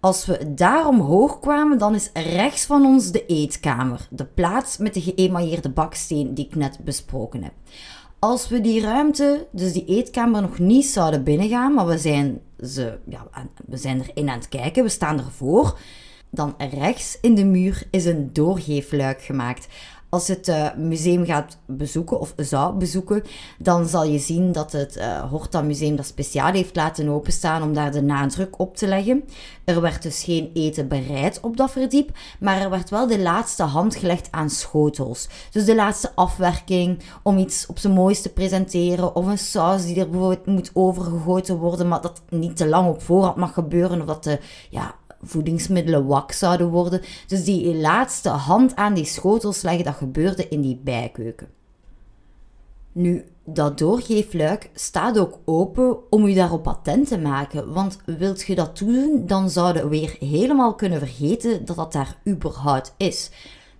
Als we daar omhoog kwamen, dan is rechts van ons de eetkamer. De plaats met de geëmailleerde baksteen die ik net besproken heb. Als we die ruimte, dus die eetkamer, nog niet zouden binnengaan, maar we zijn, ze, ja, we zijn erin aan het kijken, we staan ervoor, dan rechts in de muur is een doorgeefluik gemaakt. Als het uh, museum gaat bezoeken of zou bezoeken, dan zal je zien dat het uh, Horta Museum dat speciaal heeft laten openstaan om daar de nadruk op te leggen. Er werd dus geen eten bereid op dat verdiep, maar er werd wel de laatste hand gelegd aan schotels. Dus de laatste afwerking om iets op zijn mooiste te presenteren of een saus die er bijvoorbeeld moet overgegoten worden, maar dat niet te lang op voorhand mag gebeuren of dat de ja, voedingsmiddelen wak zouden worden. Dus die laatste hand aan die schotels leggen, dat gebeurde in die bijkeuken. Nu, dat doorgeefluik staat ook open om u daarop patent te maken. Want wilt je dat doen, dan zouden we weer helemaal kunnen vergeten dat dat daar überhaupt is.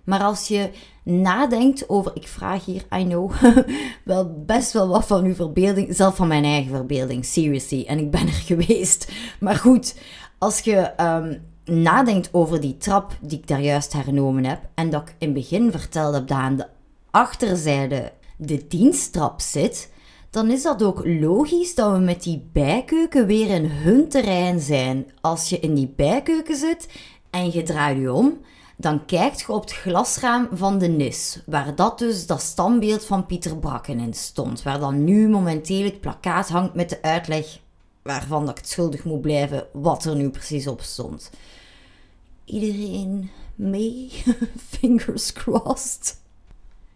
Maar als je nadenkt over, ik vraag hier, I know, [LAUGHS] wel best wel wat van uw verbeelding, zelf van mijn eigen verbeelding, seriously. En ik ben er [LAUGHS] geweest. Maar goed, als je um, nadenkt over die trap die ik daar juist hernomen heb, en dat ik in het begin vertelde dat aan de achterzijde de diensttrap zit, dan is dat ook logisch dat we met die bijkeuken weer in hun terrein zijn. Als je in die bijkeuken zit en je draait je om, dan kijkt je op het glasraam van de nis, waar dat dus dat standbeeld van Pieter Brakken in stond, waar dan nu momenteel het plakkaat hangt met de uitleg waarvan dat ik het schuldig moet blijven wat er nu precies op stond. Iedereen mee? [LAUGHS] Fingers crossed.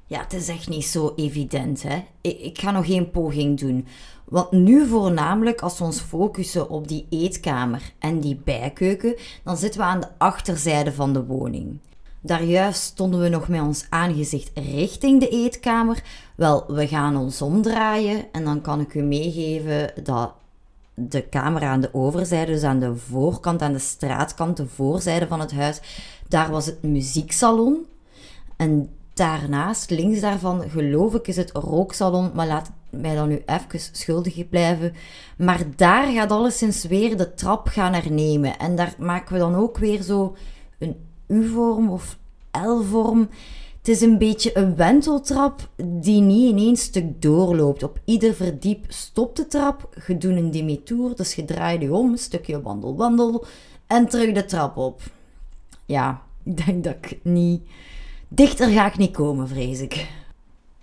Ja, het is echt niet zo evident, hè. Ik, ik ga nog geen poging doen. Want nu voornamelijk, als we ons focussen op die eetkamer en die bijkeuken, dan zitten we aan de achterzijde van de woning. Daar juist stonden we nog met ons aangezicht richting de eetkamer. Wel, we gaan ons omdraaien en dan kan ik u meegeven dat de kamer aan de overzijde, dus aan de voorkant, aan de straatkant, de voorzijde van het huis, daar was het muzieksalon. En daarnaast, links daarvan, geloof ik, is het rooksalon, maar laat mij dan nu even schuldig blijven. Maar daar gaat alleszins weer de trap gaan hernemen. En daar maken we dan ook weer zo een U-vorm of L-vorm. Het is een beetje een wenteltrap die niet in één stuk doorloopt. Op ieder verdiep stopt de trap, je een demi-tour, dus je draait je om, een stukje wandel, wandel en terug de trap op. Ja, ik denk dat ik niet... Dichter ga ik niet komen, vrees ik.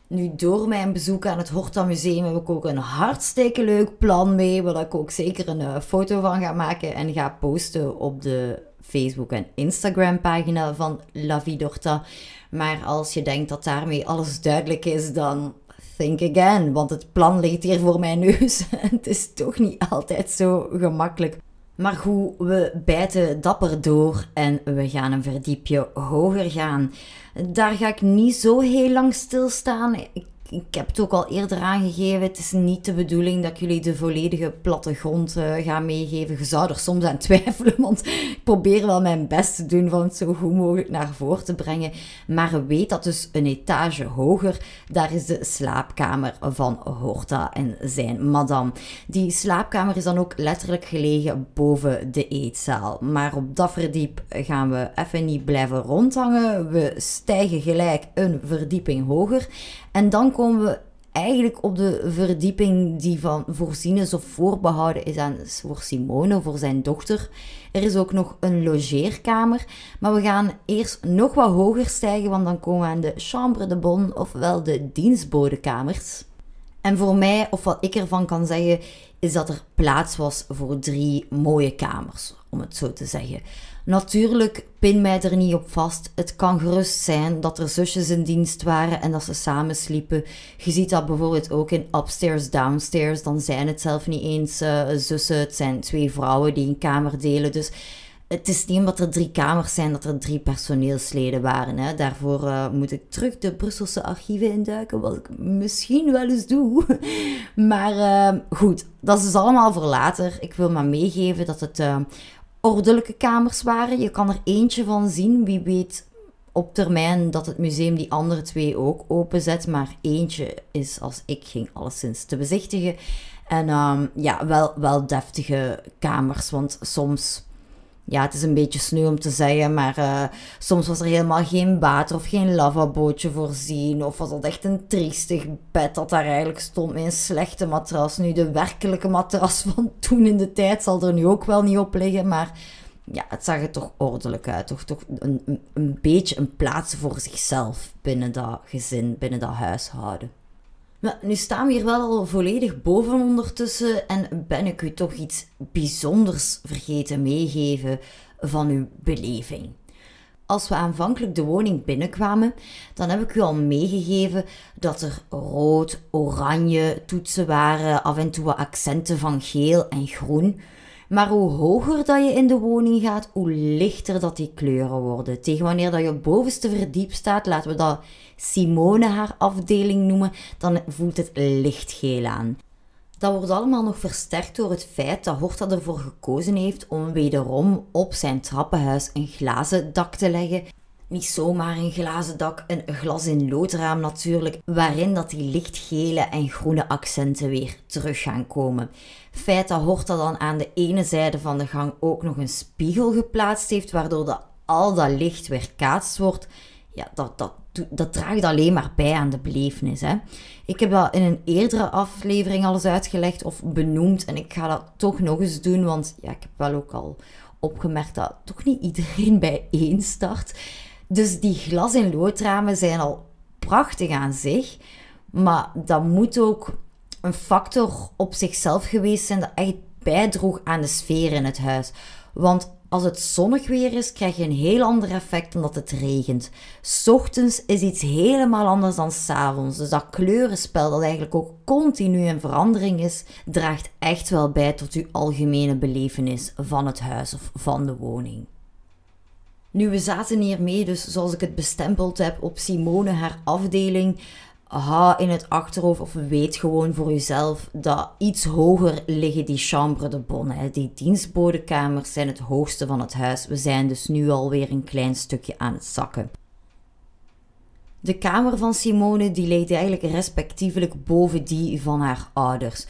Nu, door mijn bezoek aan het Horta Museum heb ik ook een hartstikke leuk plan mee, waar ik ook zeker een uh, foto van ga maken en ga posten op de Facebook en Instagram pagina van La Vidorta. Maar als je denkt dat daarmee alles duidelijk is, dan think again. Want het plan ligt hier voor mijn neus. [LAUGHS] het is toch niet altijd zo gemakkelijk. Maar goed, we bijten dapper door en we gaan een verdiepje hoger gaan. Daar ga ik niet zo heel lang stilstaan. Ik heb het ook al eerder aangegeven, het is niet de bedoeling dat jullie de volledige plattegrond uh, gaan meegeven. Je zou er soms aan [LAUGHS] twijfelen, want ik probeer wel mijn best te doen van het zo goed mogelijk naar voren te brengen. Maar weet dat dus een etage hoger, daar is de slaapkamer van Horta en zijn madame. Die slaapkamer is dan ook letterlijk gelegen boven de eetzaal. Maar op dat verdiep gaan we even niet blijven rondhangen. We stijgen gelijk een verdieping hoger. En dan komen we eigenlijk op de verdieping die van voorzien is of voorbehouden is aan voor Simone, voor zijn dochter. Er is ook nog een logeerkamer, maar we gaan eerst nog wat hoger stijgen, want dan komen we aan de chambre de bonne, ofwel de dienstbodekamers. En voor mij, of wat ik ervan kan zeggen, is dat er plaats was voor drie mooie kamers, om het zo te zeggen. Natuurlijk, pin mij er niet op vast. Het kan gerust zijn dat er zusjes in dienst waren en dat ze samen sliepen. Je ziet dat bijvoorbeeld ook in Upstairs, Downstairs. Dan zijn het zelf niet eens uh, zussen. Het zijn twee vrouwen die een kamer delen. Dus het is niet omdat er drie kamers zijn dat er drie personeelsleden waren. Hè. Daarvoor uh, moet ik terug de Brusselse archieven induiken, wat ik misschien wel eens doe. [LAUGHS] maar uh, goed, dat is dus allemaal voor later. Ik wil maar meegeven dat het ordelijke kamers waren. Je kan er eentje van zien. Wie weet op termijn dat het museum die andere twee ook openzet. Maar eentje is, als ik ging, alleszins te bezichtigen. En um, ja, wel, wel deftige kamers. Want soms ja, het is een beetje sneu om te zeggen, maar uh, soms was er helemaal geen water of geen lavabootje voorzien. Of was dat echt een triestig bed dat daar eigenlijk stond met een slechte matras. Nu, de werkelijke matras [LAUGHS] van toen in de tijd zal er nu ook wel niet op liggen, maar ja, het zag er toch ordelijk uit. Toch, toch een, een beetje een plaats voor zichzelf binnen dat gezin, binnen dat huishouden. Nu staan we hier wel al volledig boven ondertussen en ben ik u toch iets bijzonders vergeten meegeven van uw beleving. Als we aanvankelijk de woning binnenkwamen, dan heb ik u al meegegeven dat er rood, oranje toetsen waren, af en toe accenten van geel en groen. Maar hoe hoger dat je in de woning gaat, hoe lichter dat die kleuren worden. Tegen wanneer dat je bovenste verdiep staat, laten we dat Simone haar afdeling noemen, dan voelt het lichtgeel aan. Dat wordt allemaal nog versterkt door het feit dat Horta ervoor gekozen heeft om wederom op zijn trappenhuis een glazen dak te leggen. Niet zomaar een glazen dak, een glas in loodraam natuurlijk, waarin dat die lichtgele en groene accenten weer terug gaan komen. Feit dat Horta dan aan de ene zijde van de gang ook nog een spiegel geplaatst heeft, waardoor dat al dat licht weer kaatst wordt, ja, dat, dat, dat draagt alleen maar bij aan de belevenis. Hè. Ik heb dat in een eerdere aflevering al eens uitgelegd of benoemd. En ik ga dat toch nog eens doen, want ja, ik heb wel ook al opgemerkt dat toch niet iedereen [LAUGHS] bij één start. Dus die glas- en loodramen zijn al prachtig aan zich. Maar dat moet ook een factor op zichzelf geweest zijn dat echt bijdroeg aan de sfeer in het huis. Want als het zonnig weer is, krijg je een heel ander effect dan dat het regent. Ochtends is iets helemaal anders dan s'avonds. Dus dat kleurenspel, dat eigenlijk ook continu in verandering is, draagt echt wel bij tot uw algemene belevenis van het huis of van de woning. Nu, we zaten hiermee, dus zoals ik het bestempeld heb, op Simone haar afdeling ha in het achterhoofd of weet gewoon voor jezelf dat iets hoger liggen die chambre de bonne. Die dienstbodenkamers zijn het hoogste van het huis. We zijn dus nu alweer een klein stukje aan het zakken. De kamer van Simone die leed eigenlijk respectievelijk boven die van haar ouders.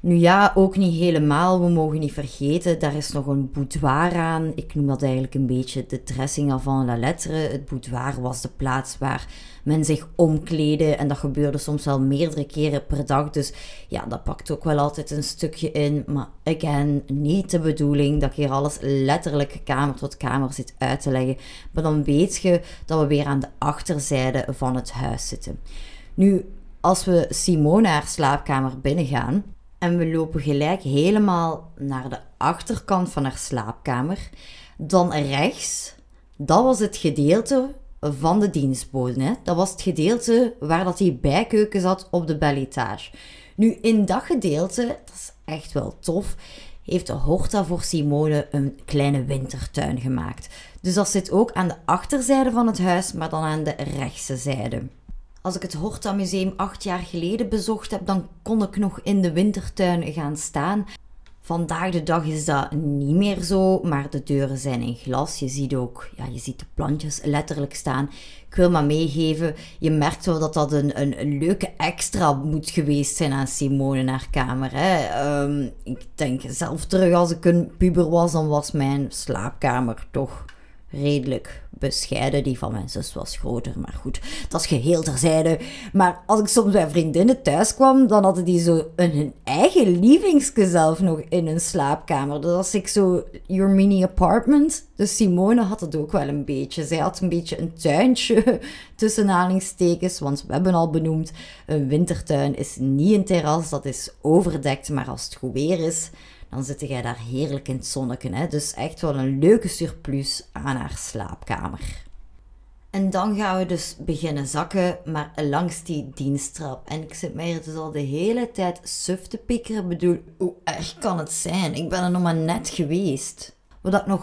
Nu ja, ook niet helemaal. We mogen niet vergeten, daar is nog een boudoir aan. Ik noem dat eigenlijk een beetje de dressing avant la lettre. Het boudoir was de plaats waar men zich omkleedde. En dat gebeurde soms wel meerdere keren per dag. Dus ja, dat pakt ook wel altijd een stukje in. Maar again, niet de bedoeling dat ik hier alles letterlijk kamer tot kamer zit uit te leggen. Maar dan weet je dat we weer aan de achterzijde van het huis zitten. Nu, als we Simone haar slaapkamer binnengaan en we lopen gelijk helemaal naar de achterkant van haar slaapkamer, dan rechts, dat was het gedeelte van de dienstbode. Hè? Dat was het gedeelte waar dat die bijkeuken zat op de belletage. Nu, in dat gedeelte, dat is echt wel tof, heeft Horta voor Simone een kleine wintertuin gemaakt. Dus dat zit ook aan de achterzijde van het huis, maar dan aan de rechtse zijde. Als ik het Horta Museum acht jaar geleden bezocht heb, dan kon ik nog in de wintertuin gaan staan. Vandaag de dag is dat niet meer zo, maar de deuren zijn in glas. Je ziet ook, ja, je ziet de plantjes letterlijk staan. Ik wil maar meegeven, je merkt wel dat dat een, een, leuke extra moet geweest zijn aan Simone in haar kamer. Hè. Ehm, ik denk zelf terug, als ik een puber was, dan was mijn slaapkamer toch redelijk bescheiden. Die van mijn zus was groter, maar goed, dat is geheel terzijde. Maar als ik soms bij vriendinnen thuis kwam, dan hadden die zo een, hun eigen lievingske zelf nog in hun slaapkamer. Dus als ik zo, your mini apartment. Dus Simone had het ook wel een beetje. Zij had een beetje een tuintje [LAUGHS] tussen aanhalingstekens, want we hebben al benoemd, een wintertuin is niet een terras, dat is overdekt, maar als het goed weer is dan zit jij daar heerlijk in het zonnetje. Hè? Dus echt wel een leuke surplus aan haar slaapkamer. En dan gaan we dus beginnen zakken, maar langs die diensttrap. En ik zit mij er dus al de hele tijd suf te pikkeren. bedoel, hoe erg kan het zijn? Ik ben er nog maar net geweest. Wat ik nog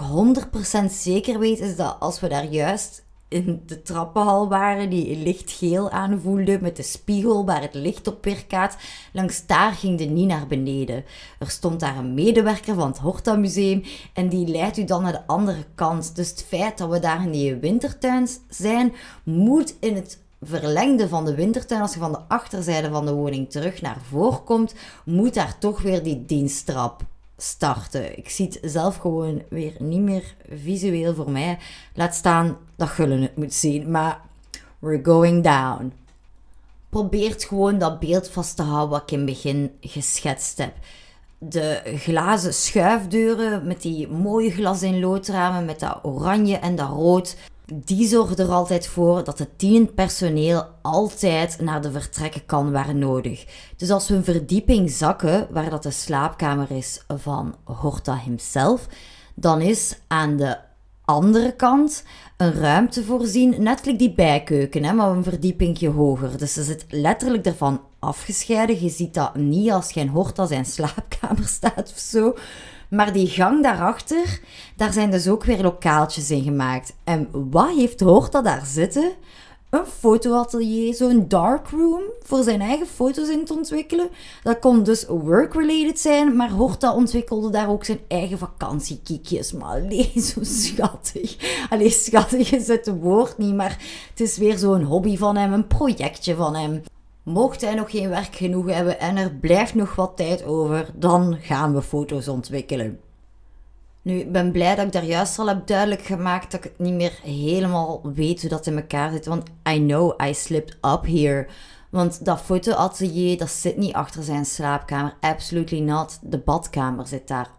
100% zeker weet, is dat als we daar juist in de trappenhal waren, die lichtgeel aanvoelde, met de spiegel waar het licht op weerkaat. Langs daar ging de niet naar beneden. Er stond daar een medewerker van het Horta Museum en die leidt u dan naar de andere kant. Dus het feit dat we daar in die wintertuin zijn, moet in het verlengde van de wintertuin, als je van de achterzijde van de woning terug naar voren komt, moet daar toch weer die diensttrap starten. Ik zie het zelf gewoon weer niet meer visueel voor mij. Laat staan dat Gullen het moet zien. Maar we're going down. Probeert gewoon dat beeld vast te houden wat ik in het begin geschetst heb. De glazen schuifdeuren met die mooie glas in loodramen met dat oranje en dat rood die zorgen er altijd voor dat het dienend personeel altijd naar de vertrekken kan waar nodig. Dus als we een verdieping zakken, waar dat de slaapkamer is van Horta himself, dan is aan de andere kant een ruimte voorzien, net like die bijkeuken, hè, maar een verdiepingje hoger. Dus ze zit letterlijk ervan afgescheiden. Je ziet dat niet als geen Horta zijn slaapkamer [LAUGHS] staat of zo. Maar die gang daarachter, daar zijn dus ook weer lokaaltjes in gemaakt. En wat heeft Horta daar zitten? Een fotoatelier, zo'n darkroom voor zijn eigen foto's in te ontwikkelen. Dat kon dus work-related zijn, maar Horta ontwikkelde daar ook zijn eigen vakantiekiekjes. Maar [LAUGHS] zo schattig. Alleen schattig is het woord niet, maar het is weer zo'n hobby van hem, een projectje van hem. Mocht hij nog geen werk genoeg hebben en er blijft nog wat tijd over, dan gaan we foto's ontwikkelen. Nu, ik ben blij dat ik daar juist al heb duidelijk gemaakt dat ik het niet meer helemaal weet hoe dat in elkaar zit. Want I know I slipped up here. Want dat fotoatelier, dat zit niet achter zijn slaapkamer. Absolutely not. De badkamer zit daar.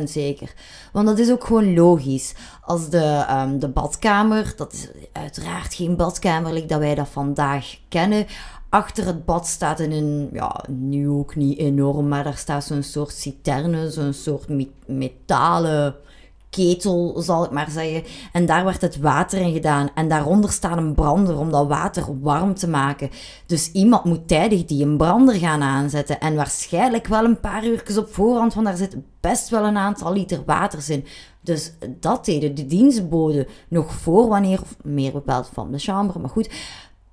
100% zeker. Want dat is ook gewoon logisch. Als de, um, de badkamer, dat is uiteraard geen badkamer dat wij dat vandaag kennen achter het bad staat in een, ja, nu ook niet enorm, maar daar staat zo'n soort citerne, zo'n soort metalen ketel, zal ik maar zeggen. En daar werd het water in gedaan. En daaronder staat een brander om dat water warm te maken. Dus iemand moet tijdig die een brander gaan aanzetten. En waarschijnlijk wel een paar uurtjes op voorhand, want daar zit best wel een aantal liter water in. Dus dat deden de dienstboden nog voor wanneer, of meer bepaald van de chambre, maar goed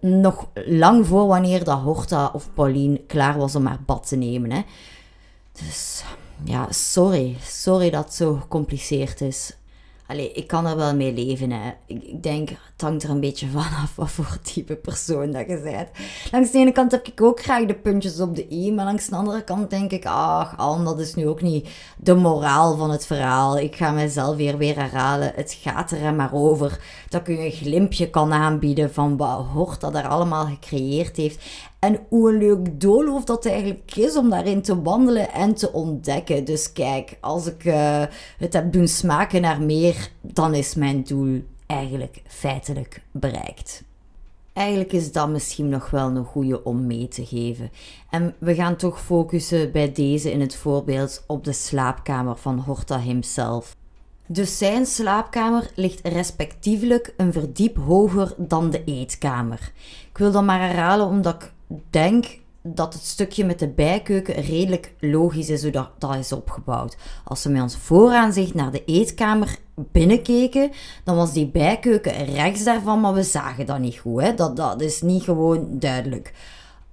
nog lang voor wanneer dat Horta of Pauline klaar was om haar bad te nemen. Hè. Dus ja, sorry. Sorry dat het zo gecompliceerd is. Allee, ik kan er wel mee leven. Hè. Ik, ik, denk, het hangt er een beetje [LAUGHS] vanaf wat voor type persoon dat je bent. Langs de ene kant heb ik ook graag de puntjes op de i, maar langs de andere kant denk ik, ach, Al, dat is nu ook niet de moraal van het verhaal. Ik ga mezelf weer weer herhalen. Het gaat er maar over dat je een glimpje kan aanbieden van wat hoort dat er allemaal gecreëerd heeft. En hoe een leuk doolhof dat eigenlijk is om daarin te wandelen en te ontdekken. Dus kijk, als ik uh, het heb doen smaken naar meer, dan is mijn doel eigenlijk feitelijk bereikt. Eigenlijk is dat misschien nog wel een goede om mee te geven. En we gaan toch focussen bij deze in het voorbeeld op de slaapkamer van Horta himself. Dus zijn slaapkamer ligt respectievelijk een verdiep hoger dan de eetkamer. Ik wil dat maar herhalen omdat ik denk dat het stukje met de bijkeuken redelijk logisch is hoe dat, dat is opgebouwd. Als we met ons vooraanzicht naar de eetkamer binnenkeken, dan was die bijkeuken rechts daarvan, maar we zagen dat niet goed. Hè? Dat, dat is niet gewoon duidelijk.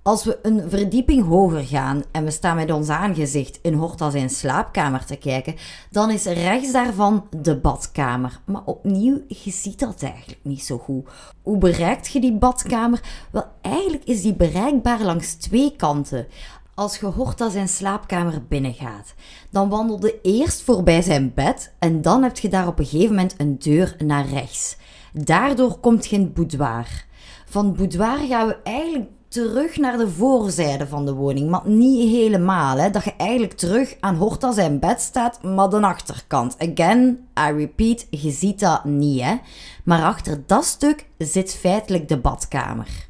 Als we een verdieping hoger gaan en we staan met ons aangezicht in Horta zijn slaapkamer te kijken, dan is rechts daarvan de badkamer. Maar opnieuw, je ziet dat eigenlijk niet zo goed. Hoe bereikt je die badkamer? Wel, eigenlijk is die bereikbaar langs twee kanten. Als je Horta zijn slaapkamer binnengaat, dan wandel je eerst voorbij zijn bed en dan heb je daar op een gegeven moment een deur naar rechts. Daardoor komt geen boudoir. Van boudoir gaan we eigenlijk terug naar de voorzijde van de woning. Maar niet helemaal. Hè. Dat je eigenlijk terug aan Horta zijn bed staat, maar de achterkant. Again, I repeat, je ziet dat niet. Hè. Maar achter dat stuk zit feitelijk de badkamer.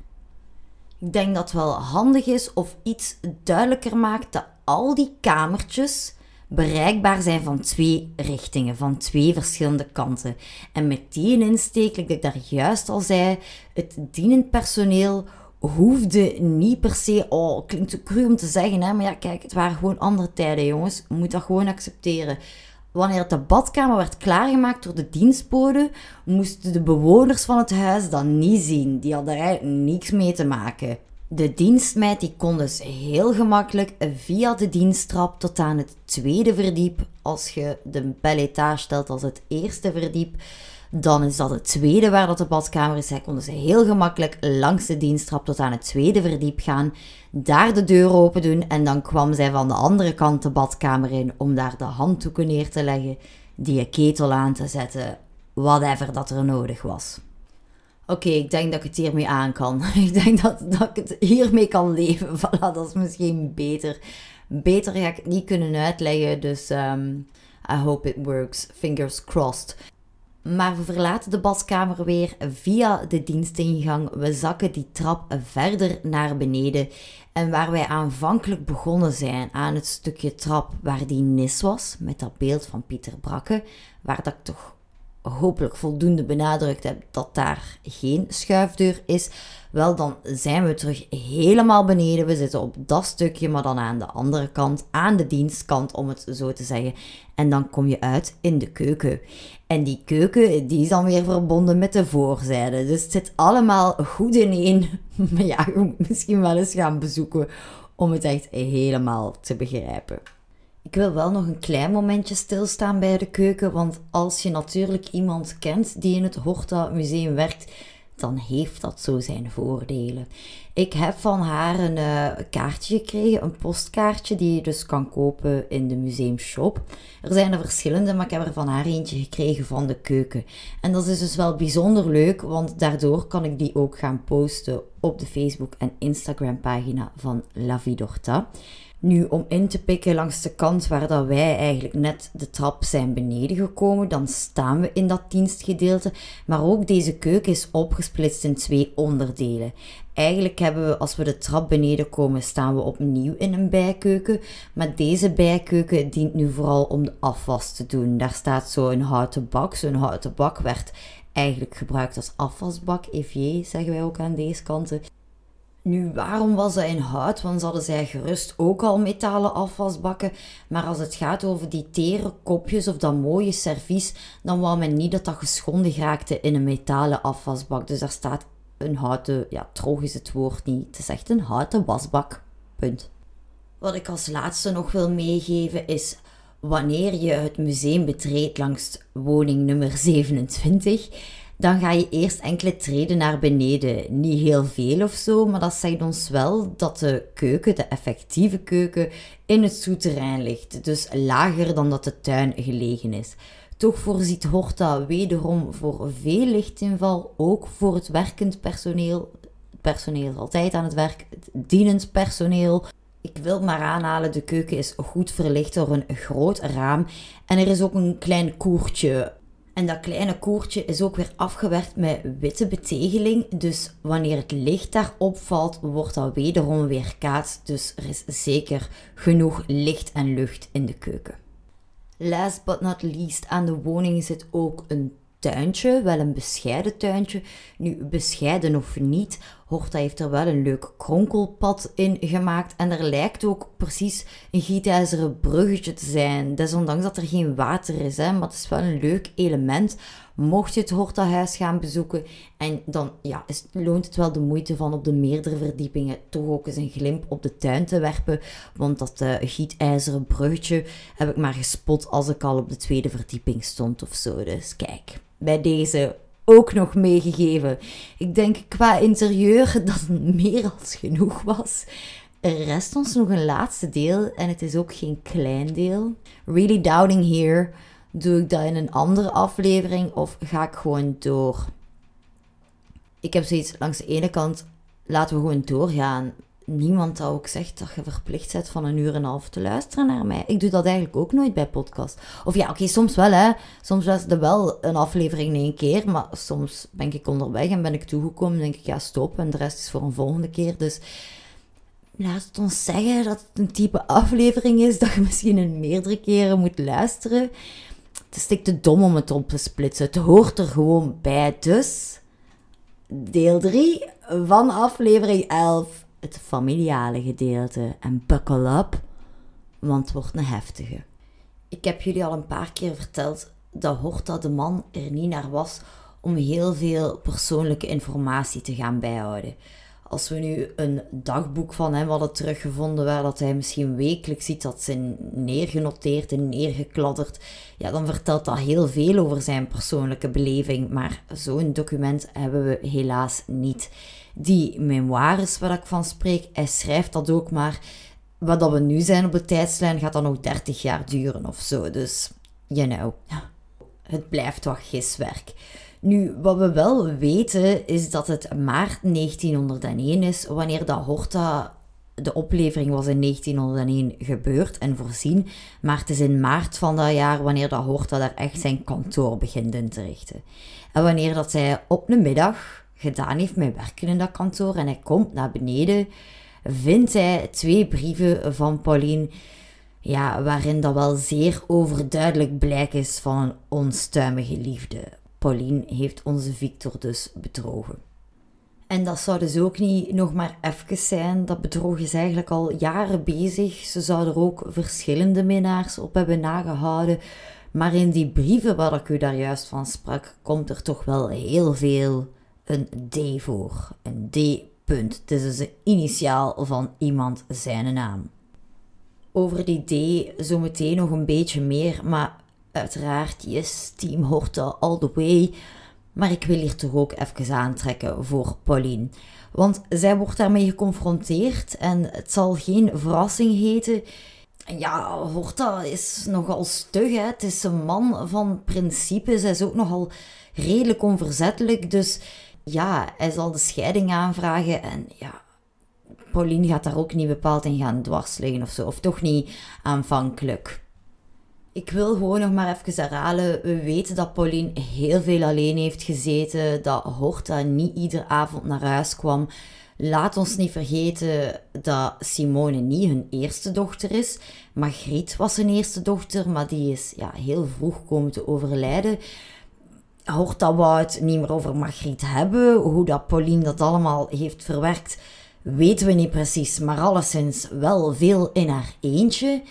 Ik denk dat het wel handig is of iets duidelijker maakt dat al die kamertjes bereikbaar zijn van twee richtingen, van twee verschillende kanten. En met die insteek, like ik daar juist al zei, het dienend personeel hoefde niet per se, oh, klinkt zo cru om te zeggen, hè, maar ja, kijk, het waren gewoon andere tijden, jongens. Je moet dat gewoon accepteren. Wanneer de badkamer werd klaargemaakt door de dienstbode, moesten de bewoners van het huis dat niet zien. Die hadden er eigenlijk niks mee te maken. De dienstmeid die kon dus heel gemakkelijk via de diensttrap tot aan het tweede verdiep, als je de belle stelt als het eerste verdiep, dan is dat het tweede waar dat de badkamer is. Zij konden ze heel gemakkelijk langs de diensttrap tot aan het tweede verdiep gaan, daar de deur open doen en dan kwam zij van de andere kant de badkamer in om daar de handdoeken neer te leggen, die ketel aan te zetten, whatever dat er nodig was. Oké, ik denk dat ik het hiermee aan kan. [LAUGHS] ik denk dat, dat ik het hiermee kan leven. [LAUGHS] Voilà, dat is misschien beter. Beter ga ik het niet kunnen uitleggen, dus um, I hope it works. Fingers crossed. Maar we verlaten de badkamer weer via de dienstingang. We zakken die trap verder naar beneden. En waar wij aanvankelijk begonnen zijn aan het stukje trap waar die nis was, met dat beeld van Pieter Brakke, waar dat ik toch hopelijk voldoende benadrukt heb dat daar geen schuifdeur is, wel dan zijn we terug helemaal beneden. We zitten op dat stukje, maar dan aan de andere kant, aan de dienstkant om het zo te zeggen. En dan kom je uit in de keuken. En die keuken die is dan weer verbonden met de voorzijde. Dus het zit allemaal goed in één. [LAUGHS] Maar ja, je moet misschien wel eens gaan bezoeken om het echt helemaal te begrijpen. Ik wil wel nog een klein momentje stilstaan bij de keuken, want als je natuurlijk iemand kent die in het Horta Museum werkt, dan heeft dat zo zijn voordelen. Ik heb van haar een uh, kaartje gekregen, een postkaartje die je dus kan kopen in de museumshop. Er zijn er verschillende, maar ik heb er van haar eentje gekregen van de keuken. En dat is dus wel bijzonder leuk, want daardoor kan ik die ook gaan posten op de Facebook en Instagram pagina van La Vidorta. Nu, om in te pikken langs de kant waar dat wij eigenlijk net de trap zijn beneden gekomen, dan staan we in dat dienstgedeelte. Maar ook deze keuken is opgesplitst in twee onderdelen. Eigenlijk hebben we, als we de trap beneden komen, staan we opnieuw in een bijkeuken. Maar deze bijkeuken dient nu vooral om de afwas te doen. Daar staat zo een houten bak. Zo'n houten bak werd eigenlijk gebruikt als afwasbak, evier zeggen wij ook aan deze kanten. Nu, waarom was dat in hout? Want ze hadden zij gerust ook al metalen afwasbakken. Maar als het gaat over die tere kopjes of dat mooie servies, dan wou men niet dat dat geschonden raakte in een metalen afwasbak. Dus daar staat een houten, ja, droog is het woord niet. Het is echt een houten wasbak. Punt. Wat ik als laatste nog wil meegeven is wanneer je het museum betreedt langs woning nummer 27 dan ga je eerst enkele treden naar beneden. Niet heel veel of zo, maar dat zegt ons wel dat de keuken, de effectieve keuken, in het souterrain ligt. Dus lager dan dat de tuin gelegen is. Toch voorziet Horta wederom voor veel lichtinval, ook voor het werkend personeel. Het personeel is altijd aan het werk, het dienend personeel. Ik wil maar aanhalen, de keuken is goed verlicht door een groot raam. En er is ook een klein koertje en dat kleine koertje is ook weer afgewerkt met witte betegeling. Dus wanneer het licht daarop valt, wordt dat wederom weer kaats. Dus er is zeker genoeg licht en lucht in de keuken. Last but not least, aan de woning zit ook een tuintje, wel een bescheiden tuintje. Nu, bescheiden of niet, Horta heeft er wel een leuk kronkelpad in gemaakt. En er lijkt ook precies een gietijzeren bruggetje te zijn. Desondanks dat er geen water is, hè, maar het is wel een leuk element. Mocht je het Horta-huis gaan bezoeken, en dan ja, loont het wel de moeite van op de meerdere verdiepingen toch ook eens een glimp op de tuin te werpen. Want dat uh, gietijzeren bruggetje heb ik maar gespot als ik al op de tweede verdieping stond of zo. Dus kijk bij deze ook nog meegegeven. Ik denk qua interieur [LAUGHS] dat het meer als genoeg was. Er rest ons nog een laatste deel en het is ook geen klein deel. Really doubting here. Doe ik dat in een andere aflevering of ga ik gewoon door? Ik heb zoiets langs de ene kant, laten we gewoon doorgaan niemand ook zegt dat je verplicht bent van een uur en een half te luisteren naar mij. Ik doe dat eigenlijk ook nooit bij podcast. Of ja, oké, soms wel hè. Soms er wel een aflevering in één keer, maar soms ben ik onderweg en ben ik toegekomen en denk ik, ja, stop. En de rest is voor een volgende keer. Dus laat het ons zeggen dat het een type aflevering is dat je misschien in meerdere keren moet luisteren. Het is te dom om het op te splitsen. Het hoort er gewoon bij. Dus deel 3 van aflevering 11 het familiale gedeelte. En buckle up, want het wordt een heftige. Ik heb jullie al een paar keer verteld dat Horta de man er niet naar was om heel veel persoonlijke informatie te gaan bijhouden. Als we nu een dagboek van hem hadden teruggevonden waar dat hij misschien wekelijks ziet dat zijn neergenoteerd en neergekladderd, ja, dan vertelt dat heel veel over zijn persoonlijke beleving. Maar zo'n document hebben we helaas niet die memoires waar ik van spreek, hij schrijft dat ook, maar wat dat we nu zijn op de tijdslijn gaat dat nog 30 jaar duren of zo. Dus, you know, het blijft wat giswerk. Nu, wat we wel weten is dat het maart 1901 is wanneer dat Horta de oplevering was in 1901 gebeurd en voorzien, maar het is in maart van dat jaar wanneer dat Horta daar echt zijn kantoor begint in te richten. En wanneer dat hij op een middag gedaan heeft met werken in dat kantoor en hij komt naar beneden, vindt hij twee brieven van Pauline, ja, waarin dat wel zeer overduidelijk blijk is van onstuimige liefde. Pauline heeft onze Victor dus bedrogen. En dat zou dus ook niet nog maar even zijn. Dat bedrog is eigenlijk al jaren bezig. Ze zouden er ook verschillende minnaars op hebben nagehouden. Maar in die brieven waar ik u daar juist van sprak, komt er toch wel heel veel een D voor. Een D. Punt. Het is dus de initiaal van iemand zijn naam. Over die D zometeen nog een beetje meer, maar uiteraard, yes, team Horta all the way. Maar ik wil hier toch ook even aantrekken voor Pauline. Want zij wordt daarmee geconfronteerd en het zal geen verrassing heten. Ja, Horta is nogal stug. Hè? Het is een man van principes. Hij is ook nogal redelijk onverzettelijk. Dus ja, hij zal de scheiding aanvragen. En ja, Pauline gaat daar ook niet bepaald in gaan dwars liggen of zo. Of toch niet aanvankelijk. Ik wil gewoon nog maar even herhalen. We weten dat Pauline heel veel alleen heeft gezeten. Dat Horta niet iedere avond naar huis kwam. Laat ons niet vergeten dat Simone niet hun eerste dochter is. Margriet was zijn eerste dochter, maar die is ja, heel vroeg komen te overlijden. Horta wou het niet meer over Margriet hebben. Hoe dat Pauline dat allemaal heeft verwerkt, weten we niet precies. Maar alleszins wel veel in haar eentje.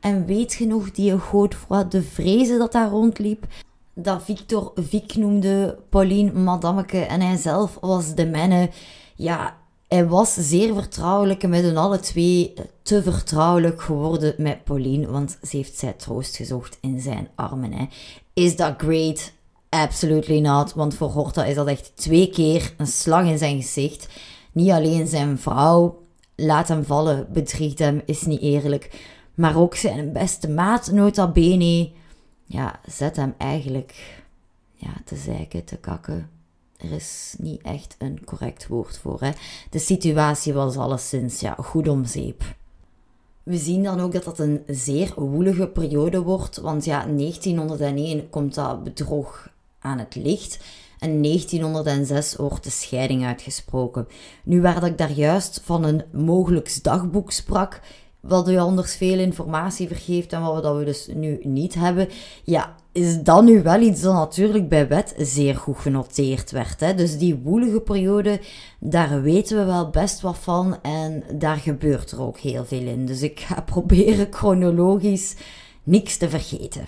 En weet genoeg die Godefroy de Vrezen dat daar rondliep? Dat Victor Vic noemde, Pauline Madameke en hij zelf was de menne. Ja, hij was zeer vertrouwelijk met hun alle twee te vertrouwelijk geworden met Pauline, want ze heeft zij troost gezocht in zijn armen. Hè. Is dat great? Absolutely not, want voor Horta is dat echt twee keer een slag in zijn gezicht. Niet alleen zijn vrouw laat hem vallen, bedriegt hem, is niet eerlijk maar ook zijn beste maat, nota bene, ja, zet hem eigenlijk ja, te zeiken, te kakken. Er is niet echt een correct woord voor. Hè. De situatie was alleszins ja, goed om zeep. We zien dan ook dat dat een zeer woelige periode wordt, want ja, 1901 komt dat bedrog aan het licht en 1906 wordt de scheiding uitgesproken. Nu, waar ik daar juist van een mogelijk dagboek sprak, wat u anders veel informatie vergeeft en wat we, dat we dus nu niet hebben, ja, is dat nu wel iets dat natuurlijk bij wet zeer goed genoteerd werd. Hè? Dus die woelige periode, daar weten we wel best wat van en daar gebeurt er ook heel veel in. Dus ik ga [LAUGHS] proberen chronologisch niks te vergeten.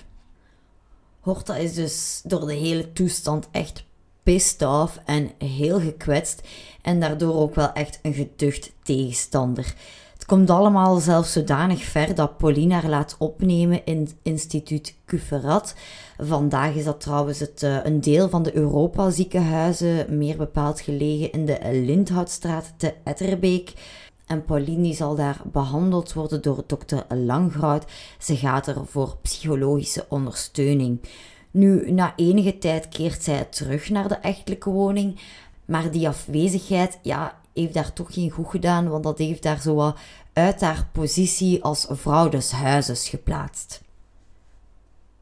Horta is dus door de hele toestand echt pissed off en heel gekwetst en daardoor ook wel echt een geducht tegenstander komt allemaal zelfs zodanig ver dat Pauline haar laat opnemen in het instituut Cuferat. Vandaag is dat trouwens het, uh, een deel van de Europa ziekenhuizen, meer bepaald gelegen in de Lindhoutstraat te Etterbeek. En Pauline zal daar behandeld worden door dokter Langhout. Ze gaat er voor psychologische ondersteuning. Nu, na enige tijd keert zij terug naar de echtelijke woning. Maar die afwezigheid, ja, heeft daar toch geen goed gedaan, want dat heeft daar zo uit haar positie als vrouw des huizes geplaatst.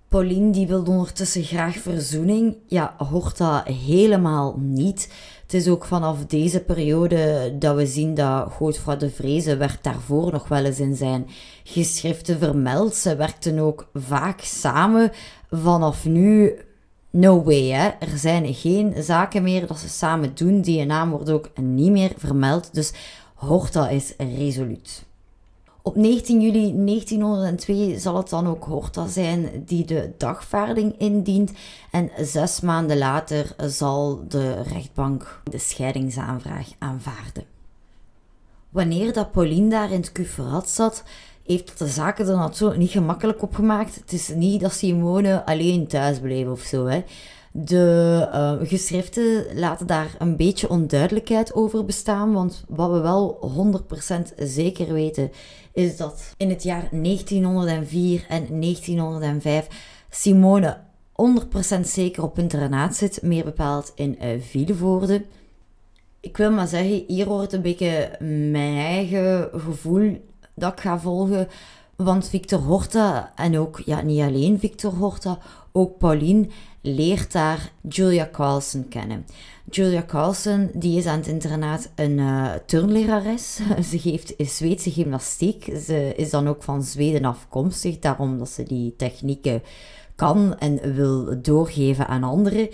Pauline die wil ondertussen graag verzoening. Ja, hoort dat helemaal niet. Het is ook vanaf deze periode dat we zien dat Godefroy de Vreese werd daarvoor nog wel eens in zijn geschriften vermeld. Ze werkten ook vaak samen. Vanaf nu, no way. Er zijn geen zaken meer dat ze samen doen. Die naam wordt ook niet meer vermeld. Dus Horta is resoluut. Op 19 juli 1902 zal het dan ook Horta zijn die de dagvaarding indient. En zes maanden later zal de rechtbank de scheidingsaanvraag aanvaarden. Wanneer dat Pauline daar in het cuferat zat, heeft de zaken er natuurlijk niet gemakkelijk op gemaakt. Het is niet dat Simone alleen thuis bleef of zo. Hè. De uh, geschriften laten daar een beetje onduidelijkheid over bestaan, want wat we wel 100% zeker weten is dat in het jaar 1904 en 1905 Simone 100% zeker op internaat zit, meer bepaald in uh, Villevoorde. ik wil maar zeggen, hier hoort een beetje mijn eigen gevoel dat ik ga volgen. Want Victor Horta, en ook ja, niet alleen Victor Horta, ook Pauline leert daar Julia Carlson kennen. Julia Carlson die is aan het internaat een uh, turnlerares. [LAUGHS] ze geeft Zweedse gymnastiek. Ze is dan ook van Zweden afkomstig, daarom dat ze die technieken kan en wil doorgeven aan anderen.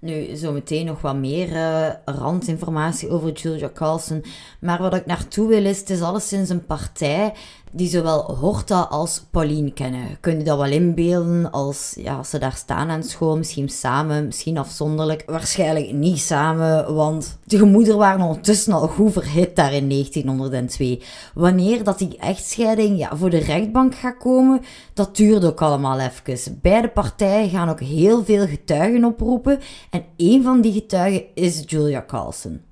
Nu, zometeen nog wat meer uh, randinformatie over Julia Carlson. Maar wat ik naartoe wil is, het is alleszins een partij die zowel Horta als Pauline kennen. Kun je dat wel inbeelden als, ja, als ze daar staan aan school, misschien samen, misschien afzonderlijk. Waarschijnlijk niet samen, want de gemoeder waren ondertussen al goed verhit daar in 1902. Wanneer dat die echtscheiding ja, voor de rechtbank gaat komen, dat duurt ook allemaal even. Beide partijen gaan ook heel veel getuigen oproepen en een van die getuigen is Julia Carlson.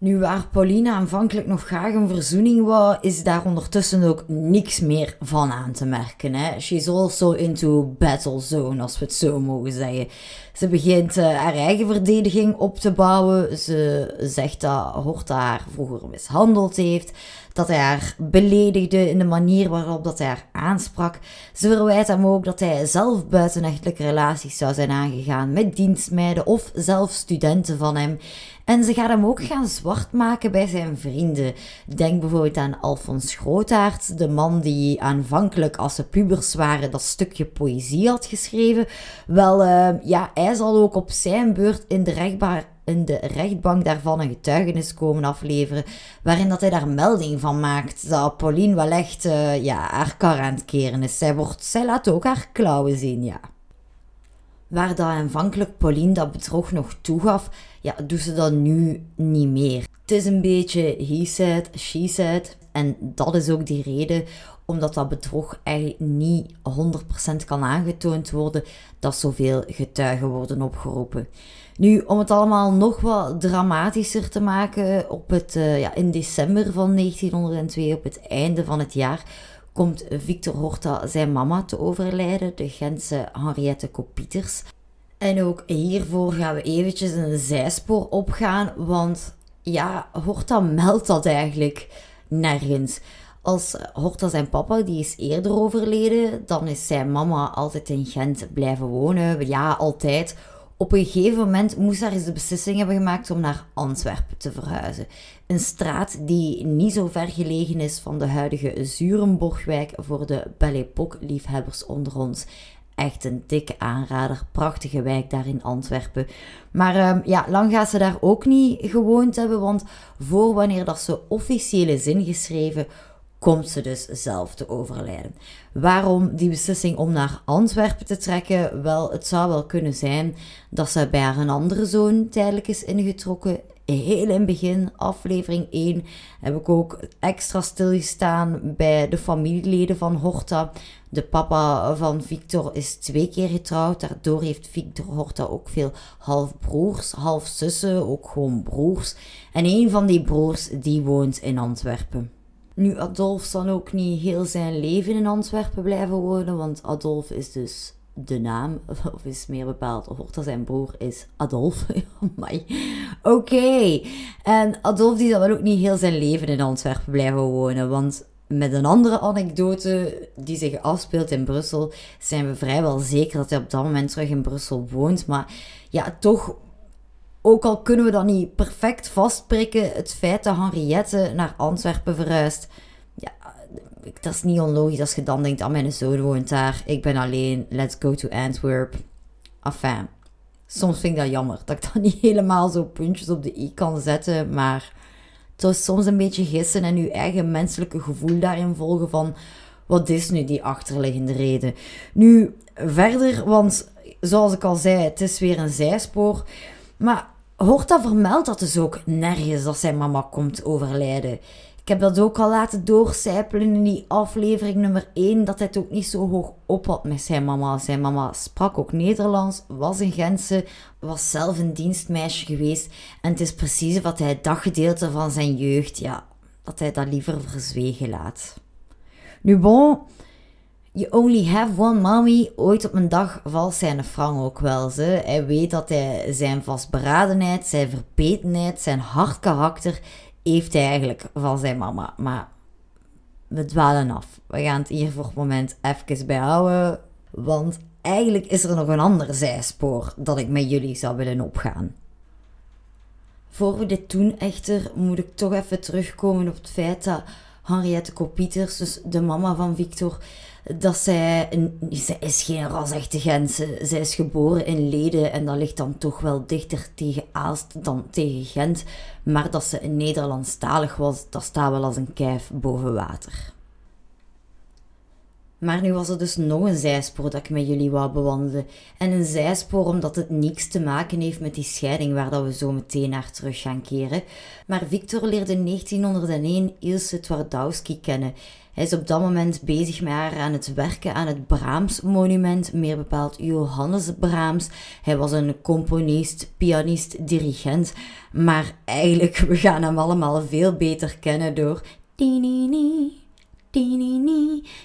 Nu, waar Paulina aanvankelijk nog graag een verzoening wou, is daar ondertussen ook niks meer van aan te merken. Hè? She's also into battle zone, als we het zo mogen zeggen. Ze begint uh, haar eigen verdediging op te bouwen. Ze zegt dat Horta haar vroeger mishandeld heeft. Dat hij haar beledigde in de manier waarop dat hij haar aansprak. Ze verwijt hem ook dat hij zelf buitenechtelijke relaties zou zijn aangegaan met dienstmeiden of zelfs studenten van hem. En ze gaat hem ook gaan zwart maken bij zijn vrienden. Denk bijvoorbeeld aan Alfons Grootaert, de man die aanvankelijk als ze pubers waren dat stukje poëzie had geschreven. Wel, uh, ja, hij zal ook op zijn beurt in de rechtbaar de rechtbank daarvan een getuigenis komen afleveren, waarin dat hij daar melding van maakt dat Pauline wel echt uh, ja, haar kar aan het keren is. Zij, wordt, zij laat ook haar klauwen zien, ja. Waar dat aanvankelijk Pauline dat bedrog nog toegaf, ja, doet ze dat nu niet meer. Het is een beetje he said, she said. En dat is ook die reden omdat dat bedrog eigenlijk niet 100% kan aangetoond worden, dat zoveel getuigen worden opgeroepen. Nu, om het allemaal nog wat dramatischer te maken, op het, uh, ja, in december van 1902, op het einde van het jaar, komt Victor Horta zijn mama te overlijden, de Gentse Henriette Kopieters. En ook hiervoor gaan we eventjes een zijspoor opgaan, want ja, Horta meldt dat eigenlijk nergens. Als Horta zijn papa, die is eerder overleden, dan is zijn mama altijd in Gent blijven wonen. Ja, altijd. Op een gegeven moment moest haar eens de beslissing hebben gemaakt om naar Antwerpen te verhuizen. Een straat die niet zo ver gelegen is van de huidige Zurenborgwijk voor de Belle Époque liefhebbers onder ons. Echt een dikke aanrader, prachtige wijk daar in Antwerpen. Maar um, ja, lang gaat ze daar ook niet gewoond hebben, want voor wanneer dat ze officieel is ingeschreven, komt ze dus zelf te overlijden. Waarom die beslissing om naar Antwerpen te trekken? Wel, het zou wel kunnen zijn dat ze bij een andere zoon tijdelijk is ingetrokken. Heel in het begin, aflevering 1, heb ik ook extra stilgestaan bij de familieleden van Horta. De papa van Victor is twee keer getrouwd. Daardoor heeft Victor Horta ook veel halfbroers, halfzussen, ook gewoon broers. En een van die broers die woont in Antwerpen. Nu, Adolf zal ook niet heel zijn leven in Antwerpen blijven wonen, want Adolf is dus de naam, [LAUGHS] of is meer bepaald, hoort dat zijn broer is Adolf. [LAUGHS] Oké. En Adolf die zal wel ook niet heel zijn leven in Antwerpen blijven wonen, want met een andere anekdote die zich afspeelt in Brussel, zijn we vrijwel zeker dat hij op dat moment terug in Brussel woont. Maar ja, toch ook al kunnen we dat niet perfect vastprikken, het feit dat Henriette naar Antwerpen verhuist, ja, dat is niet onlogisch als je dan denkt, ah, mijn zoon woont daar, ik ben alleen, let's go to Antwerp. Enfin, soms vind ik dat jammer, dat ik dat [LAUGHS] niet helemaal zo puntjes op de i kan zetten, maar het is soms een beetje gissen en je eigen menselijke gevoel daarin volgen van, wat is nu die achterliggende reden? Nu, verder, want zoals ik al zei, het is weer een zijspoor, maar Horta vermeldt dat dus ook nergens dat zijn mama komt overlijden. Ik heb dat ook al laten doorcijpelen in die aflevering nummer 1, dat hij het ook niet zo hoog op had met zijn mama. Zijn mama sprak ook Nederlands, was een Gentse, was zelf een dienstmeisje geweest. En het is precies wat hij dat gedeelte van zijn jeugd, ja, dat hij dat liever verzwegen laat. Nu bon, You only have one mommy. Ooit op een dag valt zijn Frank ook wel. Ze. Hij weet dat hij zijn vastberadenheid, zijn verbetenheid, zijn hard karakter heeft hij eigenlijk van zijn mama. Maar we dwalen af. We gaan het hier voor het moment even bij houden. Want eigenlijk is er nog een ander zijspoor dat ik met jullie zou willen opgaan. Voor we dit doen echter, moet ik toch even terugkomen op het feit dat Henriette Kopieters, dus de mama van Victor, dat zij, een, zij is geen rasechte Gent. Zij is geboren in Leden en dat ligt dan toch wel dichter tegen Aalst dan tegen Gent. Maar dat ze Nederlandstalig was, dat staat wel als een kijf boven water. Maar nu was er dus nog een zijspoor dat ik met jullie wou bewandelen. En een zijspoor omdat het niks te maken heeft met die scheiding waar dat we zo meteen naar terug gaan keren. Maar Victor leerde in 1901 Ilse Twardowski kennen. Hij is op dat moment bezig met haar aan het werken aan het Brahms-monument, meer bepaald Johannes Brahms. Hij was een componist, pianist, dirigent, maar eigenlijk, [LAUGHS] we gaan hem allemaal veel beter kennen door...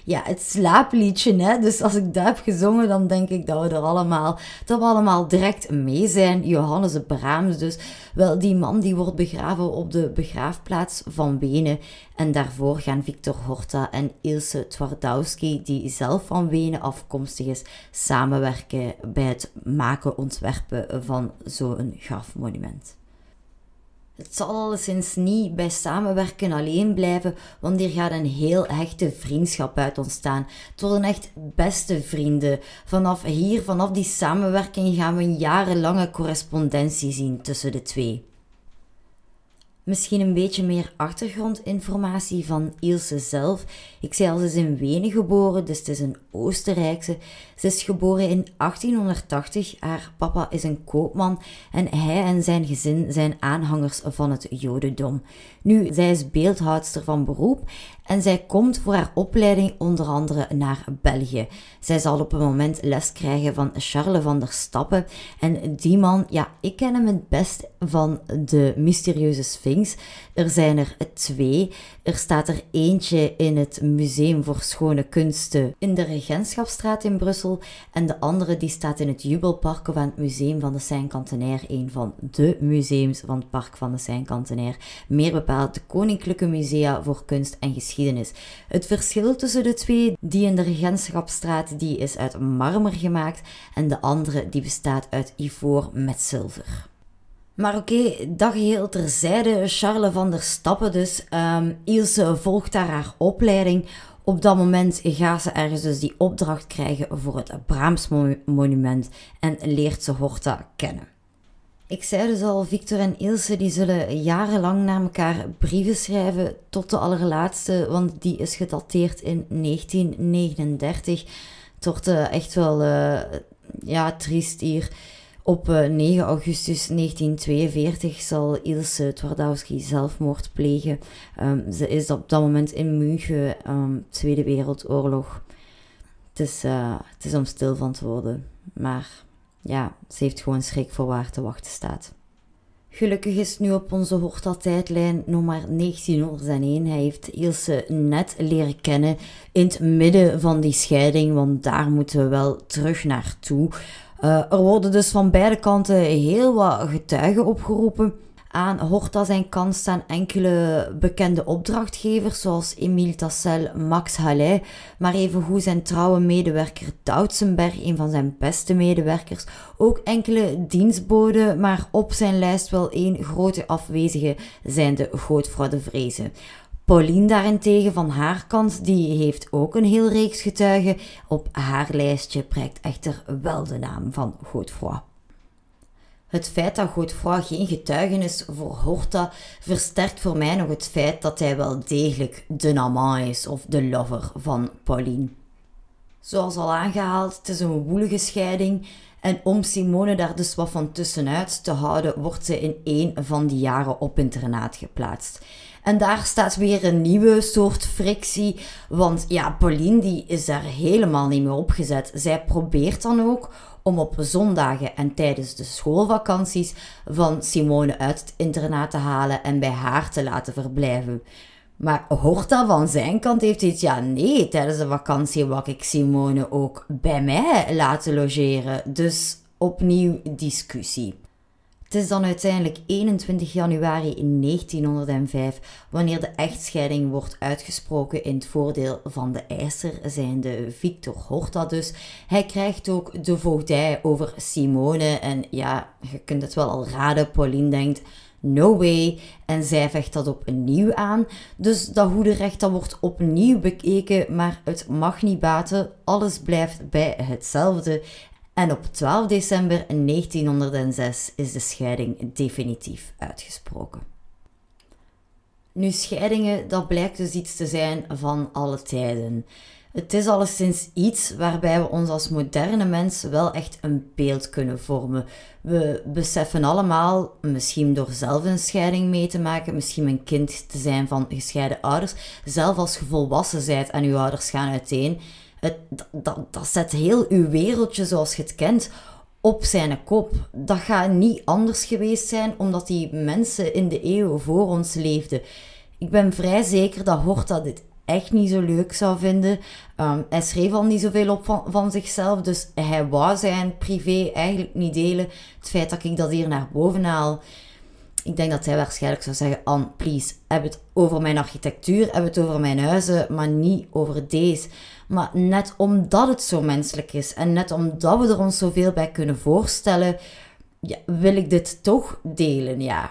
Ja, het slaapliedje, hè. Dus als ik dat heb gezongen, dan denk ik dat we er allemaal, dat we allemaal direct mee zijn. Johannes de Brahms dus. Wel, die man die wordt begraven op de begraafplaats van Wenen. En daarvoor gaan Victor Horta en Ilse Twardowski, die zelf van Wenen afkomstig is, samenwerken bij het maken, ontwerpen van zo'n grafmonument. Het zal alleszins niet bij samenwerken alleen blijven, want hier gaat een heel hechte vriendschap uit ontstaan. Het worden echt beste vrienden. Vanaf hier, vanaf die samenwerking, gaan we een jarenlange correspondentie zien tussen de twee. Misschien een beetje meer achtergrondinformatie van Ilse zelf. Ik zei al, ze is in Wenen geboren, dus het is een Oostenrijkse. Ze is geboren in 1880. Haar papa is een koopman en hij en zijn gezin zijn aanhangers van het Jodendom. Nu, zij is beeldhoudster van beroep en zij komt voor haar opleiding onder andere naar België. Zij zal op een moment les krijgen van Charles van der Stappen. En die man, ja, ik ken hem het best van de mysterieuze Sphinx. Er zijn er twee. Er staat er eentje in het Museum voor Schone Kunsten in de Regentschapstraat in Brussel. En de andere die staat in het Jubelpark of aan het Museum van de Seine-Cantenaire. Een van de museums van het Park van de Seine-Cantenaire. Meer bepaald de Koninklijke Musea voor Kunst en Geschiedenis. Het verschil tussen de twee, die in de Regentschapstraat, die is uit marmer gemaakt. En de andere die bestaat uit ivoor met zilver. Maar oké, okay, dat geheel terzijde. Charles van der Stappen dus. Um, Ilse volgt daar haar opleiding. Op dat moment gaat ze ergens dus die opdracht krijgen voor het Brahms-monument en leert ze Horta kennen. Ik zei dus al, Victor en Ilse die zullen jarenlang naar elkaar brieven schrijven tot de allerlaatste, want die is gedateerd in 1939. Het uh, echt wel uh, ja, triest hier. Op 9 eh, augustus 1942 zal Ilse Twardowski zelfmoord plegen. Um, ze is op dat moment in München, um, Tweede Wereldoorlog. Het is, uh, het is om stil van te worden. Maar ja, ze heeft gewoon schrik voor waar te wachten staat. Gelukkig is nu op onze Horta-tijdlijn maar 1901. Hij heeft Ilse net leren kennen in het midden van die scheiding, want daar moeten we wel terug naartoe. Uh, er worden dus van beide kanten heel wat getuigen opgeroepen. Aan Horta zijn kant staan enkele bekende opdrachtgevers, zoals Emile Tassel, Max Halley, maar evengoed zijn trouwe medewerker Doutsenberg, een van zijn beste medewerkers. Ook enkele dienstboden, maar op zijn lijst wel één grote afwezige zijn de Godvrouw de Vrezen. Pauline daarentegen van haar kant, die heeft ook een heel reeks getuigen. Op haar lijstje prijkt echter wel de naam van Godefroy. Het feit dat Godefroy geen getuigenis voor Horta versterkt voor mij nog het feit dat hij wel degelijk de amant is of de lover van Pauline. Zoals al aangehaald, het is een woelige scheiding en om Simone daar dus wat van tussenuit te houden, wordt ze in één van die jaren op internaat geplaatst. En daar staat weer een nieuwe soort frictie. Want ja, Pauline die is daar helemaal niet meer opgezet. Zij probeert dan ook om op zondagen en tijdens de schoolvakanties van Simone uit het internaat te halen en bij haar te laten verblijven. Maar Horta van zijn kant heeft iets, ja nee, tijdens de vakantie wou ik Simone ook bij mij laten logeren. Dus opnieuw discussie. Het is dan uiteindelijk 21 januari 1905 wanneer de echtscheiding wordt uitgesproken in het voordeel van de eiser, zijnde Victor Horta dus. Hij krijgt ook de voogdij over Simone en ja, je kunt het wel al raden, Pauline denkt... No way. En zij vecht dat opnieuw aan. Dus dat hoederecht dat wordt opnieuw bekeken, maar het mag niet baten. Alles blijft bij hetzelfde. En op 12 december 1906 is de scheiding definitief uitgesproken. Nu, scheidingen, dat blijkt dus iets te zijn van alle tijden. Het is alleszins iets waarbij we ons als moderne mensen wel echt een beeld kunnen vormen. We beseffen allemaal, misschien door zelf een scheiding mee te maken, misschien een kind te zijn van gescheiden ouders, zelf als je volwassen bent en uw ouders gaan uiteen, het, dat, dat zet heel uw wereldje zoals je het kent op zijn kop. Dat gaat niet anders geweest zijn omdat die mensen in de eeuwen voor ons leefden. Ik ben vrij zeker dat Horta dit echt niet zo leuk zou vinden. Um, hij schreef al niet zoveel op van, van zichzelf, dus hij wou zijn privé eigenlijk niet delen. Het feit dat ik dat hier naar boven haal, ik denk dat hij waarschijnlijk zou zeggen: Anne, please, heb het over mijn architectuur, heb het over mijn huizen, maar niet over deze. Maar net omdat het zo menselijk is en net omdat we er ons zoveel bij kunnen voorstellen, ja, wil ik dit toch delen, ja.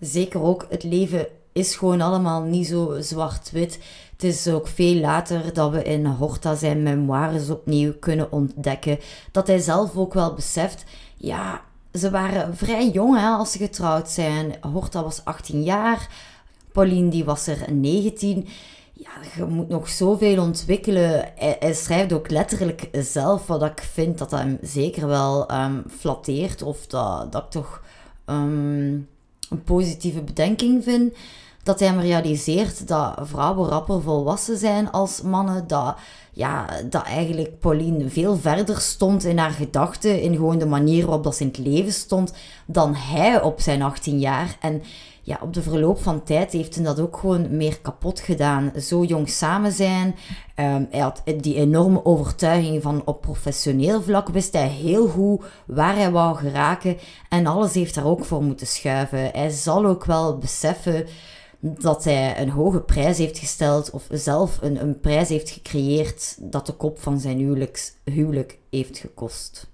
Zeker ook, het leven is gewoon allemaal niet zo zwart-wit. Het is ook veel later dat we in Horta zijn memoires opnieuw kunnen ontdekken. Dat hij zelf ook wel beseft, ja, ze waren vrij jong als ze getrouwd zijn. Horta was 18 jaar, Pauline die was er 19 ja, je moet nog zoveel ontwikkelen. Hij, schrijft ook letterlijk zelf wat ik vind dat hem zeker wel um, flatteert. Of dat, dat ik toch um, een positieve bedenking vind. Dat hij hem realiseert dat vrouwen rapper volwassen zijn als mannen. Dat, ja, dat eigenlijk Pauline veel verder stond in haar gedachten. In gewoon de manier waarop dat ze in het leven stond. Dan hij op zijn 18 jaar. En ja, op de verloop van tijd heeft hij dat ook gewoon meer kapot gedaan. Zo jong samen zijn. Um, hij had die enorme overtuiging van op professioneel vlak wist hij heel goed waar hij wou geraken. En alles heeft daar ook voor moeten schuiven. Hij zal ook wel beseffen dat hij een hoge prijs heeft gesteld of zelf een, een prijs heeft gecreëerd dat de kop van zijn huwelijk heeft gekost.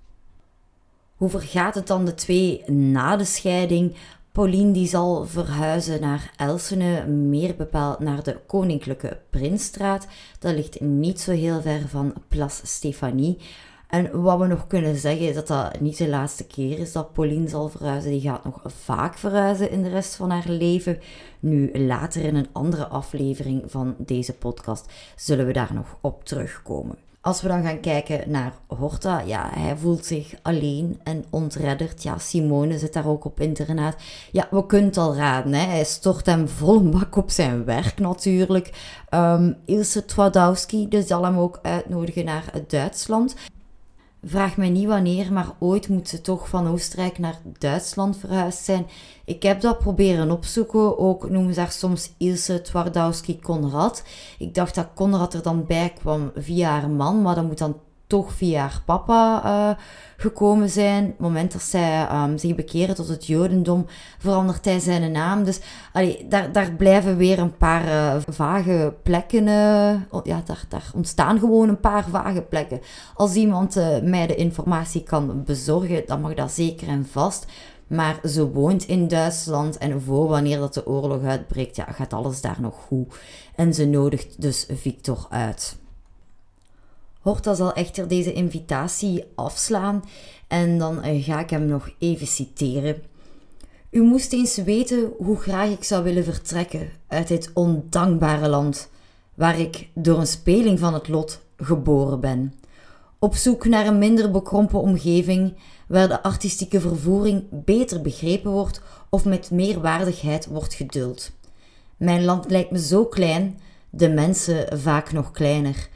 Hoe vergaat het dan de twee na de scheiding? Pauline die zal verhuizen naar Elsene, meer bepaald naar de Koninklijke Prinsstraat. Dat ligt niet zo heel ver van Place Stefanie. En wat we nog kunnen zeggen is dat dat niet de laatste keer is dat Pauline zal verhuizen. Die gaat nog vaak verhuizen in de rest van haar leven. Nu, later in een andere aflevering van deze podcast zullen we daar nog op terugkomen. Als we dan gaan kijken naar Horta, ja, hij voelt zich alleen en ontredderd. Ja, Simone zit daar ook op internaat. Ja, we kunnen het al raden, hè. hij stort hem vol bak op zijn werk natuurlijk. Um, Ilse Twadowski, dus zal hem ook uitnodigen naar Duitsland. Vraag mij niet wanneer, maar ooit moet ze toch van Oostenrijk naar Duitsland verhuisd zijn. Ik heb dat proberen opzoeken. Ook noemen ze haar soms Ilse Twardowski-Konrad. Ik dacht dat Konrad er dan bij kwam via haar man, maar dat moet dan toch via haar papa uh, gekomen zijn. Op het moment dat zij um, zich bekeren tot het Jodendom, verandert hij zijn naam. Dus allee, daar, daar blijven weer een paar uh, vage plekken. Uh, ja, daar, daar ontstaan gewoon een paar vage plekken. Als iemand mij de informatie kan bezorgen, dan mag dat zeker en vast. Maar ze woont in Duitsland en voor wanneer dat de oorlog uitbreekt, ja, gaat alles daar nog goed. En ze nodigt dus Victor uit. Horta zal echter deze invitatie afslaan en dan eh, ga ik hem nog even citeren. U moest eens weten hoe graag ik zou willen vertrekken uit dit ondankbare land, waar ik door een speling van het lot geboren ben. Op zoek naar een minder bekrompen omgeving, waar de artistieke vervoering beter begrepen wordt of met meer waardigheid wordt geduld. Mijn land lijkt me zo klein, de mensen vaak nog kleiner.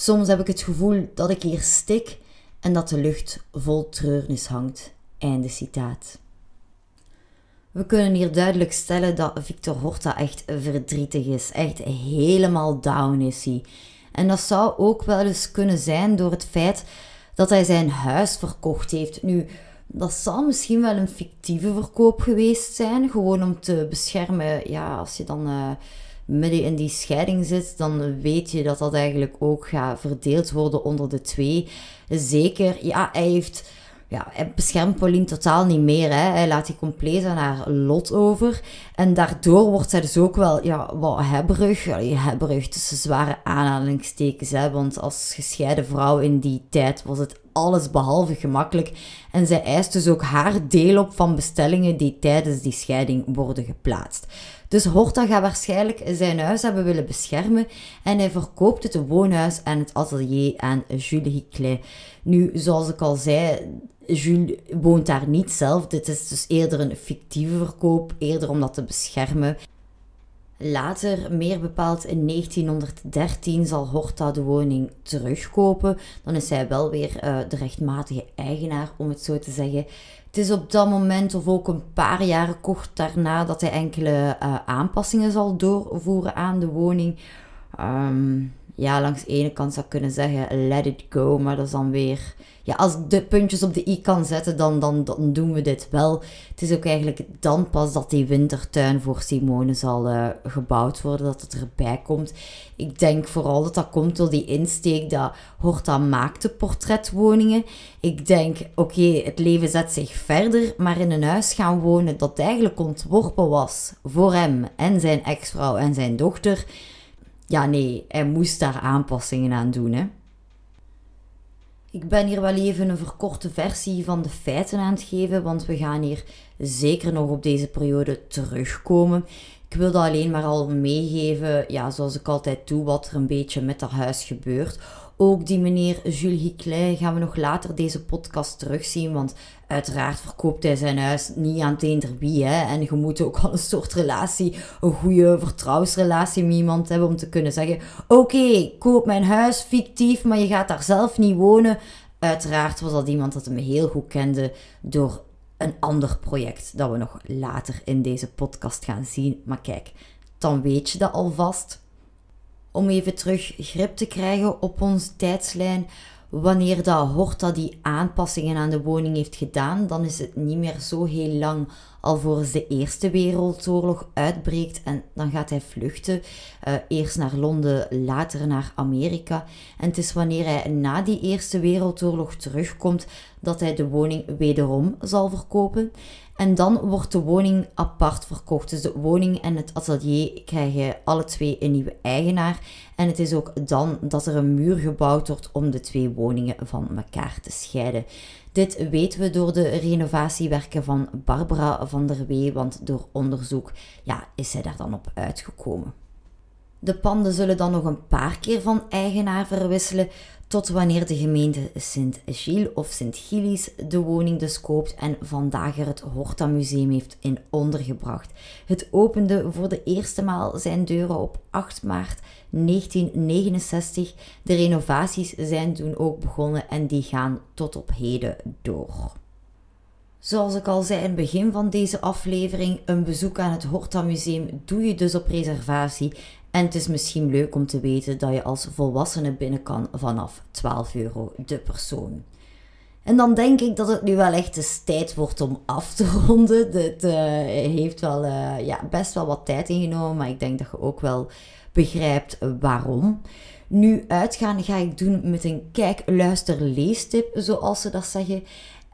Soms heb ik het gevoel dat ik hier stik en dat de lucht vol treurnis hangt. Einde citaat. We kunnen hier duidelijk stellen dat Victor Horta echt verdrietig is. Echt helemaal down is hij. En dat zou ook wel eens kunnen zijn door het feit dat hij zijn huis verkocht heeft. Nu, dat zal misschien wel een fictieve verkoop geweest zijn. Gewoon om te beschermen, ja, als je dan uh, midden in die scheiding zit, dan weet je dat dat eigenlijk ook gaat verdeeld worden onder de twee. Zeker, ja, hij heeft ja, hij beschermt Pauline totaal niet meer. Hè. Hij laat die compleet aan haar lot over. En daardoor wordt zij dus ook wel ja, wat hebberig. Ja, hebberig tussen zware aanhalingstekens. Hè. Want als gescheiden vrouw in die tijd was het alles behalve gemakkelijk. En zij eist dus ook haar deel op van bestellingen die tijdens die scheiding worden geplaatst. Dus Horta gaat waarschijnlijk zijn huis hebben willen beschermen en hij verkoopt het woonhuis en het atelier aan Jules Hiclet. Nu, zoals ik al zei, Jules woont daar niet zelf. Dit is dus eerder een fictieve verkoop, eerder om dat te beschermen. Later, meer bepaald in 1913, zal Horta de woning terugkopen. Dan is hij wel weer uh, de rechtmatige eigenaar, om het zo te zeggen. Het is op dat moment, of ook een paar jaren kort daarna, dat hij enkele uh, aanpassingen zal doorvoeren aan de woning. Um, ja, langs de ene kant zou kunnen zeggen, let it go. Maar dat is dan weer, ja, als ik de puntjes op de i kan zetten, dan, dan, dan doen we dit wel. Het is ook eigenlijk dan pas dat die wintertuin voor Simone zal uh, gebouwd worden, dat het erbij komt. Ik denk vooral dat dat komt door die insteek dat Horta maakte portretwoningen. Ik denk, oké, het leven zet zich verder, maar in een huis gaan wonen dat eigenlijk ontworpen was voor hem en zijn ex-vrouw en zijn dochter ja, nee, hij moest daar aanpassingen aan doen. Hè. Ik ben hier wel even een verkorte versie van de feiten aan het geven, want we gaan hier zeker nog op deze periode terugkomen. Ik wilde alleen maar al meegeven, ja, zoals ik altijd doe, wat er een beetje met dat huis gebeurt. Ook die meneer Jules Hiclet gaan we nog later deze podcast terugzien, want uiteraard verkoopt hij zijn huis niet aan het wie. En je moet ook al een soort relatie, een goede vertrouwensrelatie met iemand hebben om te kunnen zeggen: Oké, koop mijn huis fictief, maar je gaat daar zelf niet wonen. Uiteraard was dat iemand dat hem heel goed kende door een ander project dat we nog later in deze podcast gaan zien. Maar kijk, dan weet je dat alvast. Om even terug grip te krijgen op onze tijdslijn. Wanneer dat Horta die aanpassingen aan de woning heeft gedaan, dan is het niet meer zo heel lang alvorens de Eerste Wereldoorlog uitbreekt en dan gaat hij vluchten. Uh, eerst naar Londen, later naar Amerika. En het is wanneer hij na die Eerste Wereldoorlog terugkomt dat hij de woning wederom zal verkopen. En dan wordt de woning apart verkocht. Dus de woning en het atelier krijgen alle twee een nieuwe eigenaar. En het is ook dan dat er een muur gebouwd wordt om de twee woningen van elkaar te scheiden. Dit weten we door de renovatiewerken van Barbara van der Wee, want door onderzoek ja, is zij daar dan op uitgekomen. De panden zullen dan nog een paar keer van eigenaar verwisselen, tot wanneer de gemeente Sint-Gilles of Sint-Gilles de woning dus koopt en vandaag er het Horta Museum heeft in ondergebracht. Het opende voor de eerste maal zijn deuren op 8 maart 1969. De renovaties zijn toen ook begonnen en die gaan tot op heden door. Zoals ik al zei in het begin van deze aflevering, een bezoek aan het Horta Museum doe je dus op reservatie en het is misschien leuk om te weten dat je als volwassene binnen kan vanaf 12 euro de persoon. En dan denk ik dat het nu wel echt eens tijd wordt om af te ronden. Het uh, heeft wel uh, ja, best wel wat tijd ingenomen, maar ik denk dat je ook wel begrijpt waarom. Nu uitgaan ga ik doen met een kijk, luister, leestip, zoals ze dat zeggen.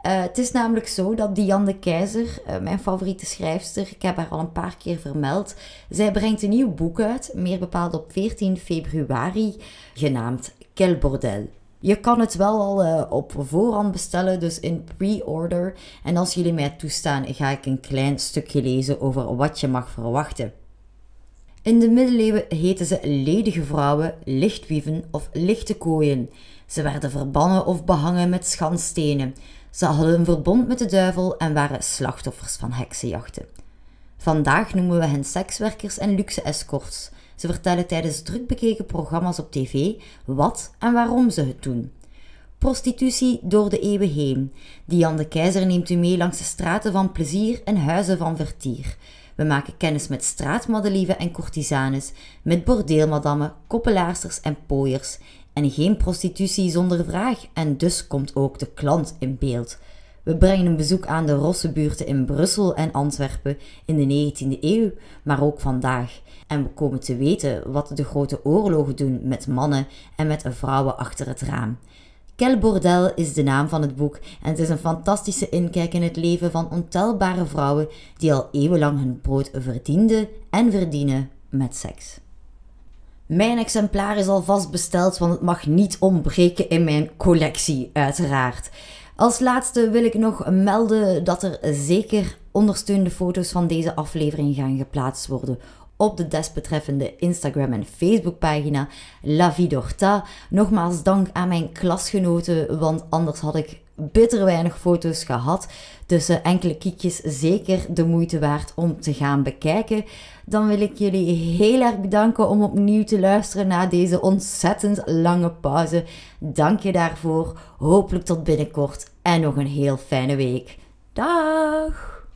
Uh, het is namelijk zo dat Diane Keizer, uh, mijn favoriete schrijfster, ik heb haar al een paar keer vermeld, zij brengt een nieuw boek uit, meer bepaald op 14 februari, genaamd Quel Bordel. Je kan het wel al uh, op voorhand bestellen, dus in pre-order. En als jullie mij toestaan, ga ik een klein stukje lezen over wat je mag verwachten. In de middeleeuwen heten ze ledige vrouwen, lichtwieven of lichte kooien. Ze werden verbannen of behangen met schandstenen. Ze hadden een verbond met de duivel en waren slachtoffers van heksenjachten. Vandaag noemen we hen sekswerkers en luxe escorts. Ze vertellen tijdens druk bekeken programma's op tv wat en waarom ze het doen. Prostitutie door de eeuwen heen. Dian de Keizer neemt u mee langs de straten van plezier en huizen van vertier. We maken kennis met straatmadelieven en courtisanes, met bordeelmadammen, koppelaarsters en pooiers. En geen prostitutie zonder vraag, en dus komt ook de klant in beeld. We brengen een bezoek aan de Rossenbuurten in Brussel en Antwerpen in de 19e eeuw, maar ook vandaag. En we komen te weten wat de grote oorlogen doen met mannen en met vrouwen achter het raam. Quel Bordel is de naam van het boek en het is een fantastische inkijk in het leven van ontelbare vrouwen die al eeuwenlang hun brood verdienden en verdienen met seks. Mijn exemplaar is alvast besteld, want het mag niet ontbreken in mijn collectie, uiteraard. Als laatste wil ik nog melden dat er zeker ondersteunende foto's van deze aflevering gaan geplaatst worden op de desbetreffende Instagram en Facebook pagina La Vie d'Orta. Nogmaals dank aan mijn klasgenoten, want anders had ik bitter weinig foto's gehad. Dus uh, enkele kiekjes zeker de moeite waard om te gaan bekijken. Dan wil ik jullie heel erg bedanken om opnieuw te luisteren naar deze ontzettend lange pauze. Dank je daarvoor. Hopelijk tot binnenkort en nog een heel fijne week. Dag!